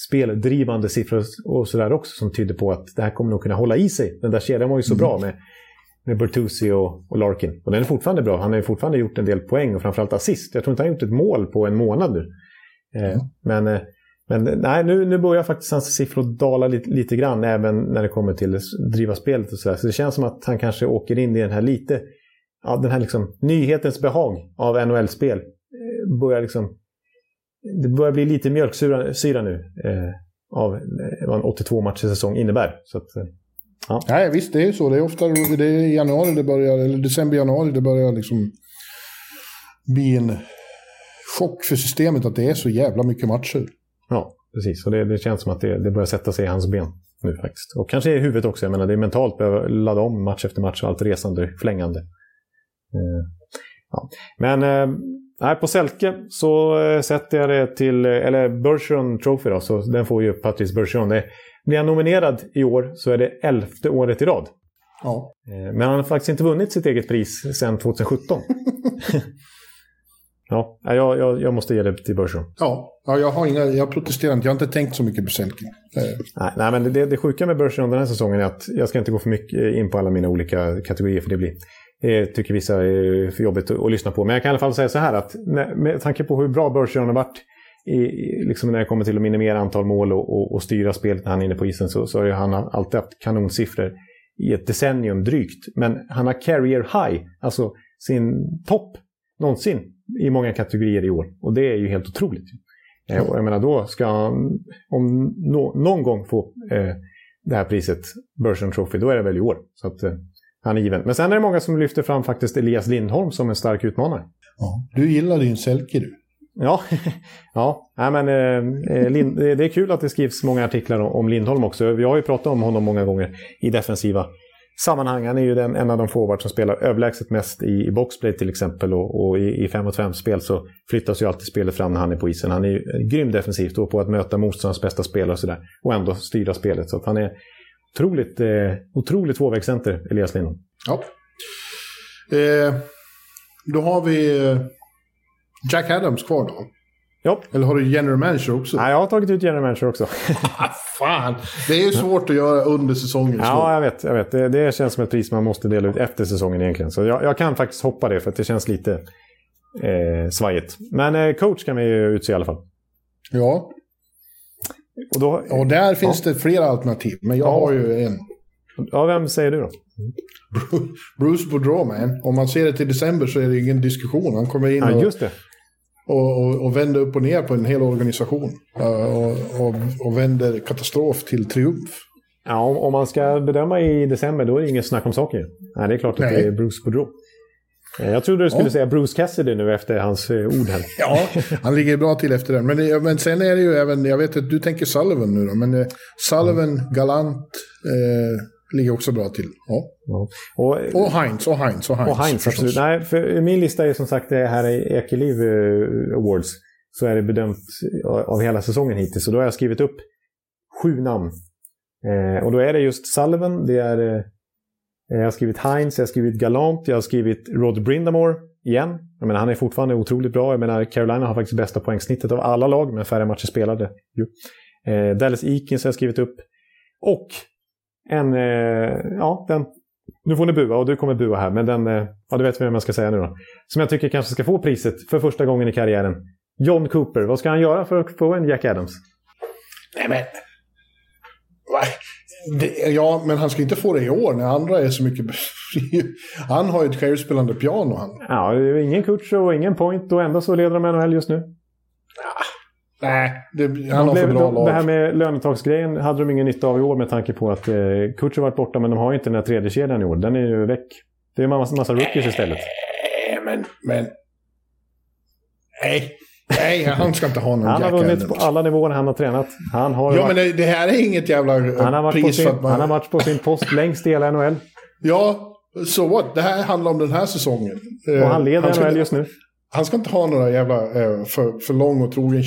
speldrivande siffror och sådär också som tydde på att det här kommer nog kunna hålla i sig. Den där kedjan var ju så bra med, med Bertuzzi och, och Larkin. Och den är fortfarande bra. Han har ju fortfarande gjort en del poäng och framförallt assist. Jag tror inte han har gjort ett mål på en månad nu. Eh, Men, eh, men nej, nu, nu börjar faktiskt hans siffror dala lite, lite grann även när det kommer till att driva spelet och sådär. Så det känns som att han kanske åker in i den här lite, ja, den här liksom nyhetens behag av NHL-spel. Eh, Börjar liksom, det börjar bli lite mjölksyra syra nu eh, av eh, vad en 82 matchers säsong innebär. Så att, eh, Nej, visst det är ju så. Det är ofta det är januari det börjar, eller december, januari det börjar liksom bli en chock för systemet att det är så jävla mycket matcher. Ja, precis. Och det, det känns som att det, det börjar sätta sig i hans ben nu faktiskt. Och kanske i huvudet också. Jag menar, det är mentalt behöva ladda om match efter match och allt resande, flängande. Eh, ja. Men eh, på Selke så eh, sätter jag det till, eller Bergeron Trophy då, så den får ju Patrice Bergeron. Det, blir han nominerad i år så är det elfte året i rad. Ja. Eh, Men han har faktiskt inte vunnit sitt eget pris sedan 2017. [laughs] ja, jag, jag, jag måste ge det till Bergeron. Ja, ja jag, har inga, jag protesterar inte. Jag har inte tänkt så mycket på Selke. Eh, Nej, nej, men det, det sjuka med börsen den här säsongen är att jag ska inte gå för mycket in på alla mina olika kategorier för det blir tycker vissa är för jobbigt att, lyssna på. Men jag kan i alla fall säga så här att med, tanke på hur bra börsen har varit i, liksom när det kommer till att minimera antal mål och, och, och styra spelet när han är inne på isen så, så har ju han alltid haft kanonsiffror i ett decennium drygt. Men han har carrier high, alltså sin topp någonsin i många kategorier i år. Och det är ju helt otroligt. Eh, och jag menar då ska han, om no, någon gång få eh, det här priset, Bergeron Trophy, då är det väl i år. Så att eh, han är given. Men sen är det många som lyfter fram faktiskt Elias Lindholm som en stark utmanare. ja. Du gillar din Selke du. Ja, [laughs] ja. Nej, men, eh, eh Lind, det är kul att det skrivs många artiklar om, Lindholm också. Vi har ju pratat om honom många gånger i defensiva sammanhang. Han är ju den, en av de forwards som spelar överlägset mest i, i boxplay till exempel. Och, och i, i 5 mot 5-spel så flyttas ju alltid spelet fram när han är på isen. Han är ju grym defensivt och på att möta motståndarens bästa spelare och sådär. Och ändå styra spelet. Så att han är otroligt, eh, otroligt tvåvägscenter, Elias Lindholm. Ja. Eh, då har vi eh, Jack Adams kvar då. Ja, Eller har du general manager också? Nej, jag har tagit ut general manager också. Ah, fan! Det är ju svårt att göra under säsongen. Ja, jag vet. Jag vet. Det, det känns som ett pris man måste dela ut efter säsongen egentligen. Så jag, jag kan faktiskt hoppa det för att det känns lite eh, svajigt. Men eh, coach kan vi ju utse i alla fall. ja. Och då, Och där finns det flera alternativ. Men jag Ja. har ju en. ja, vem säger du då? Bruce Boudreau, man. Om man ser det till december så är det ingen diskussion. Han kommer in Ja, och, just det. Och, och, och vänder upp och ner på en hel organisation. Uh, och, och, och vänder katastrof till triumf. Ja, om, om man ska bedöma i december då är det inget snack om saken. Nej, det är klart att Nej. det är Bruce Boudreau. Eh, Jag trodde du skulle Ja. säga Bruce Cassidy nu efter hans eh, ord här. [laughs] Ja, han ligger bra till efter den. Men, men sen är det ju även, jag vet att du tänker Sullivan nu då, men eh, Sullivan, Galant eh, ligger också bra till. Ja. Ja. Och, Och Heinz, och Heinz, och Heinz. Och Heinz, absolut. Nej, för min lista är som sagt det här i Ekeliv eh, Awards. Så är det bedömt av hela säsongen hittills. Så då har jag skrivit upp sju namn. Eh, och då är det just Sullivan, det är... Eh, jag har skrivit Heinz, jag har skrivit Galant, jag har skrivit Rod Brindamore igen. Jag menar, han är fortfarande otroligt bra. Jag menar, Carolina har faktiskt bästa poängsnittet av alla lag med färre matcher spelade. Jo. Eh, Dallas Eakins har jag skrivit upp. Och en, eh, ja, den nu får ni bua och du kommer bua här, men den, eh, ja du vet vem jag ska säga nu då. Som jag tycker kanske ska få priset för första gången i karriären. John Cooper, vad ska han göra för att få en Jack Adams? Nej men... Det, ja, men han ska inte få det i år när andra är så mycket... [laughs] han har ju ett självspelande piano han. Ja, det är ingen coach och ingen point och ändå så leder de NHL just nu. Nej, det, han De har för bra de, lag. det här med lönetagsgrejen hade de ingen nytta av i år med tanke på att eh, har varit borta men de har ju inte den här tredje kedjan i år. Den är ju väck. Det är en massa, massa rookies istället. Nej, men... men... Nej. Nej, han ska inte ha någon Han har vunnit på alla nivåer han har tränat. Han har, Ja, varit, men det, det här är inget jävla eh, han, har pris sin, för att man... han har varit på sin post längst i hela NHL. Ja, så what? Det här handlar om den här säsongen. Eh, Och han leder ska, NHL just nu. Han ska inte ha några jävla eh, för, för lång och trogen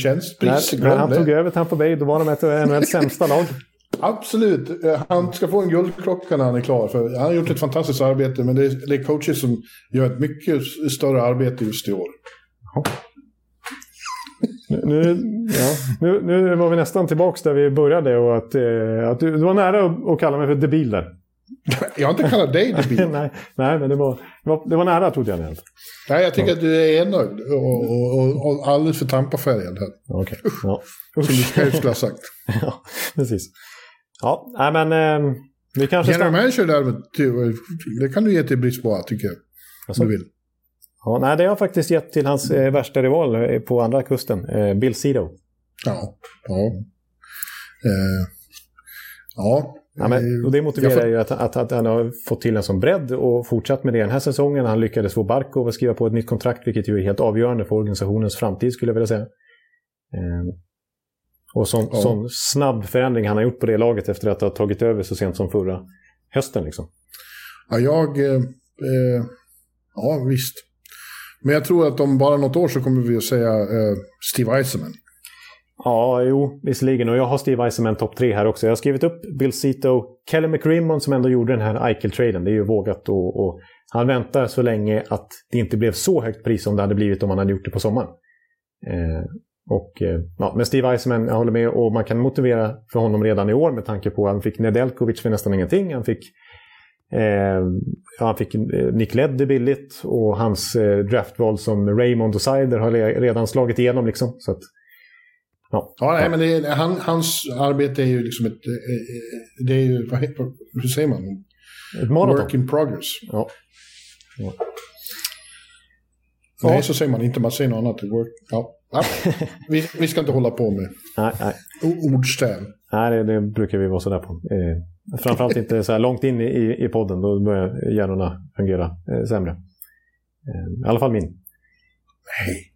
Glöm när han tog över Tampa Bay, då var de ett av NHLs sämsta lag. [laughs] Absolut. Eh, Han ska få en guldklocka när han är klar. För han har gjort ett fantastiskt arbete, men det är, det är coacher som gör ett mycket större arbete just i år. Nu, ja, nu, nu var vi nästan tillbaka där vi började och att, eh, att du, du var nära att, att kalla mig för debil där. [laughs] Jag har inte kallat dig debil. [laughs] nej, nej, men det var, det var, det var nära trodde jag. Nära. Nej, jag tycker att du är enögd och, och, och, alldeles för tampafärgad. Okej. Ja. Som du själv skulle ha sagt. [laughs] ja, precis. Ja, nej men eh, vi kanske... General manager däremot, det kan du ge till Brisboa tycker jag. Alltså? Om du vill. Ja, nej, det har jag faktiskt gett till hans eh, värsta rival eh, på andra kusten, eh, Bill Cito. Ja. Ja. Eh, ja. Ja, men, Eh, och det motiverar får- ju att, att, att han har fått till en sån bredd och fortsatt med det den här säsongen. Han lyckades få Barkov att skriva på ett nytt kontrakt, vilket ju är helt avgörande för organisationens framtid skulle jag vilja säga. Eh, och sån, Ja. sån snabb förändring han har gjort på det laget efter att ha tagit över så sent som förra hösten. Liksom. Ja, jag... Eh, eh, ja, visst. Men jag tror att om bara något år så kommer vi att säga eh, Steve Eisenman. Ja, jo, visserligen. Och jag har Steve Eisenman topp tre här också. Jag har skrivit upp Bill Cito, Kelly McRimmon som ändå gjorde den här Eichel-traden. Det är ju vågat och, och han väntar så länge att det inte blev så högt pris som det hade blivit om han hade gjort det på sommaren. Eh, och, eh, ja, men Steve Eisenman, jag håller med, och man kan motivera för honom redan i år med tanke på att han fick Nedelkovic för nästan ingenting. Han fick, eh, ja, han fick eh, Nick Leddy billigt och hans eh, draftval som Raymond och Sider har le- redan slagit igenom. Liksom, så att, ja. Ja, nej, men är, han, hans arbete är ju liksom ett... eh, eh, Det är ju... Vad hur säger man? Ett maraton. Work in progress. Ja. Ja. Nej, så säger man inte. Man säger något annat. Work, ja. Ja. Vi, vi ska inte hålla på med Nej, nej. ordstäv. nej det, det brukar vi vara sådär på. Eh, framförallt inte så här långt in i, i podden. Då börjar hjärnorna fungera eh, sämre. Eh, I alla fall min. Nej.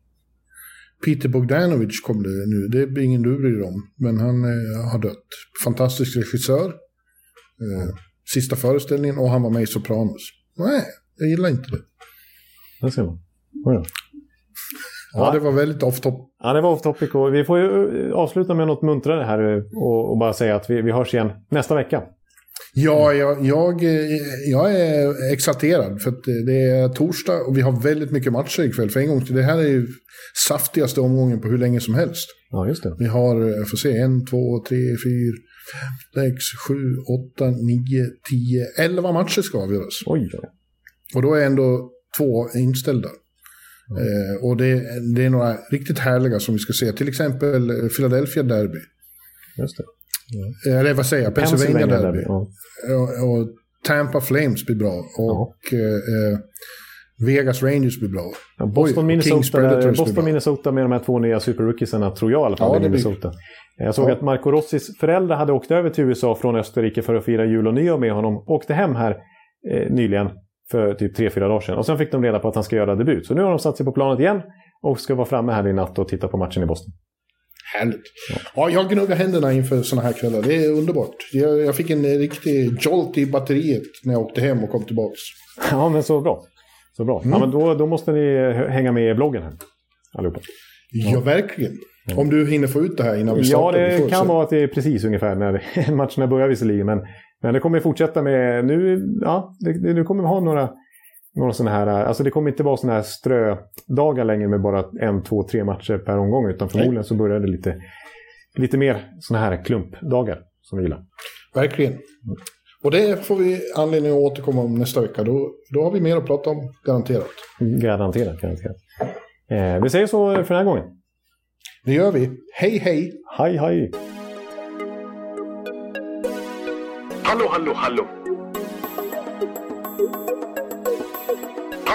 Peter Bogdanovich kom det nu. Det är ingen du bryr om. Men han eh, har dött. Fantastisk regissör. Eh, sista föreställningen och han var med i Sopranos. Nej, jag gillar inte det. Där ser man. Ja, det var väldigt off top. Ja, det var off topic. Och vi får ju eh, avsluta med något muntrare här eh, och, och bara säga att vi, vi hörs igen nästa vecka. Ja, jag, jag, jag är exalterad för att det är torsdag och vi har väldigt mycket matcher ikväll. För en gång till. Det här är ju saftigaste omgången på hur länge som helst. Ja, just det. Vi har, jag får se, en, två, tre, fyra, fem, sex, sju, åtta, nio, tio, elva matcher ska avgöras. Oj, oj. Och då är ändå två inställda. Eh, och det, det är några riktigt härliga som vi ska se. Till exempel Philadelphia Derby. Just det. Eh, Eller vad säger jag? Pennsylvania, Derby. Ja. Och, och Tampa Flames blir bra. Och eh, eh, Vegas Rangers blir bra. Ja, Boston, Oj, Minnesota, där, Boston. Minnesota med de här två nya superrookiesarna tror jag i alla fall. Ja, Minnesota. Jag såg Ja. att Marco Rossis föräldrar hade åkt över till USA från Österrike för att fira jul och nyår med honom. Åkte hem här eh, nyligen för typ tre fyra dagar sedan. Och sen fick de reda på att han ska göra debut. Så nu har de satt sig på planet igen och ska vara framme här i natt och titta på matchen i Boston. Härligt. Ja, jag gnuggar händerna inför sådana här kvällar. Det är underbart. Jag, jag fick en riktig jolt i batteriet när jag åkte hem och kom tillbaks. Ja, men så bra. Så bra. Mm. Ja, men då, då måste ni hänga med i bloggen här. Allihopa. Ja, verkligen. Om du hinner få ut det här innan vi Ja, startar. vi det kan se. vara att det är precis ungefär när [laughs] matcherna börjar visserligen. Men, men det kommer fortsätta med... Nu, ja, det, nu kommer vi ha några, några sådana här... Alltså det kommer inte vara sådana här strödagar längre med bara en, två, tre matcher per omgång. Utan förmodligen så börjar det lite, lite mer sådana här klumpdagar som vi gillar. Verkligen. Och det får vi anledning att återkomma om nästa vecka. Då, då har vi mer att prata om, garanterat. Garanterat, garanterat. Eh, vi säger så för den här gången. Det gör vi. Hej, hej! Hej, hej! Hallå, hallå, hallå.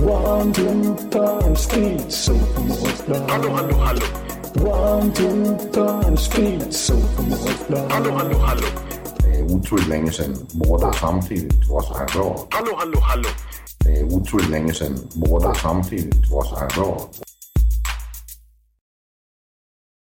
One, two, time, speed, so Hallå, hallå, hallå. One, two, time, speed, so Hallå, hallå, hallå. Det er utroligt længe siden mor, der samtidig trods har råd. Hallå, hallå, hallå. Det er utroligt længe siden mor, der samtidig trods har råd.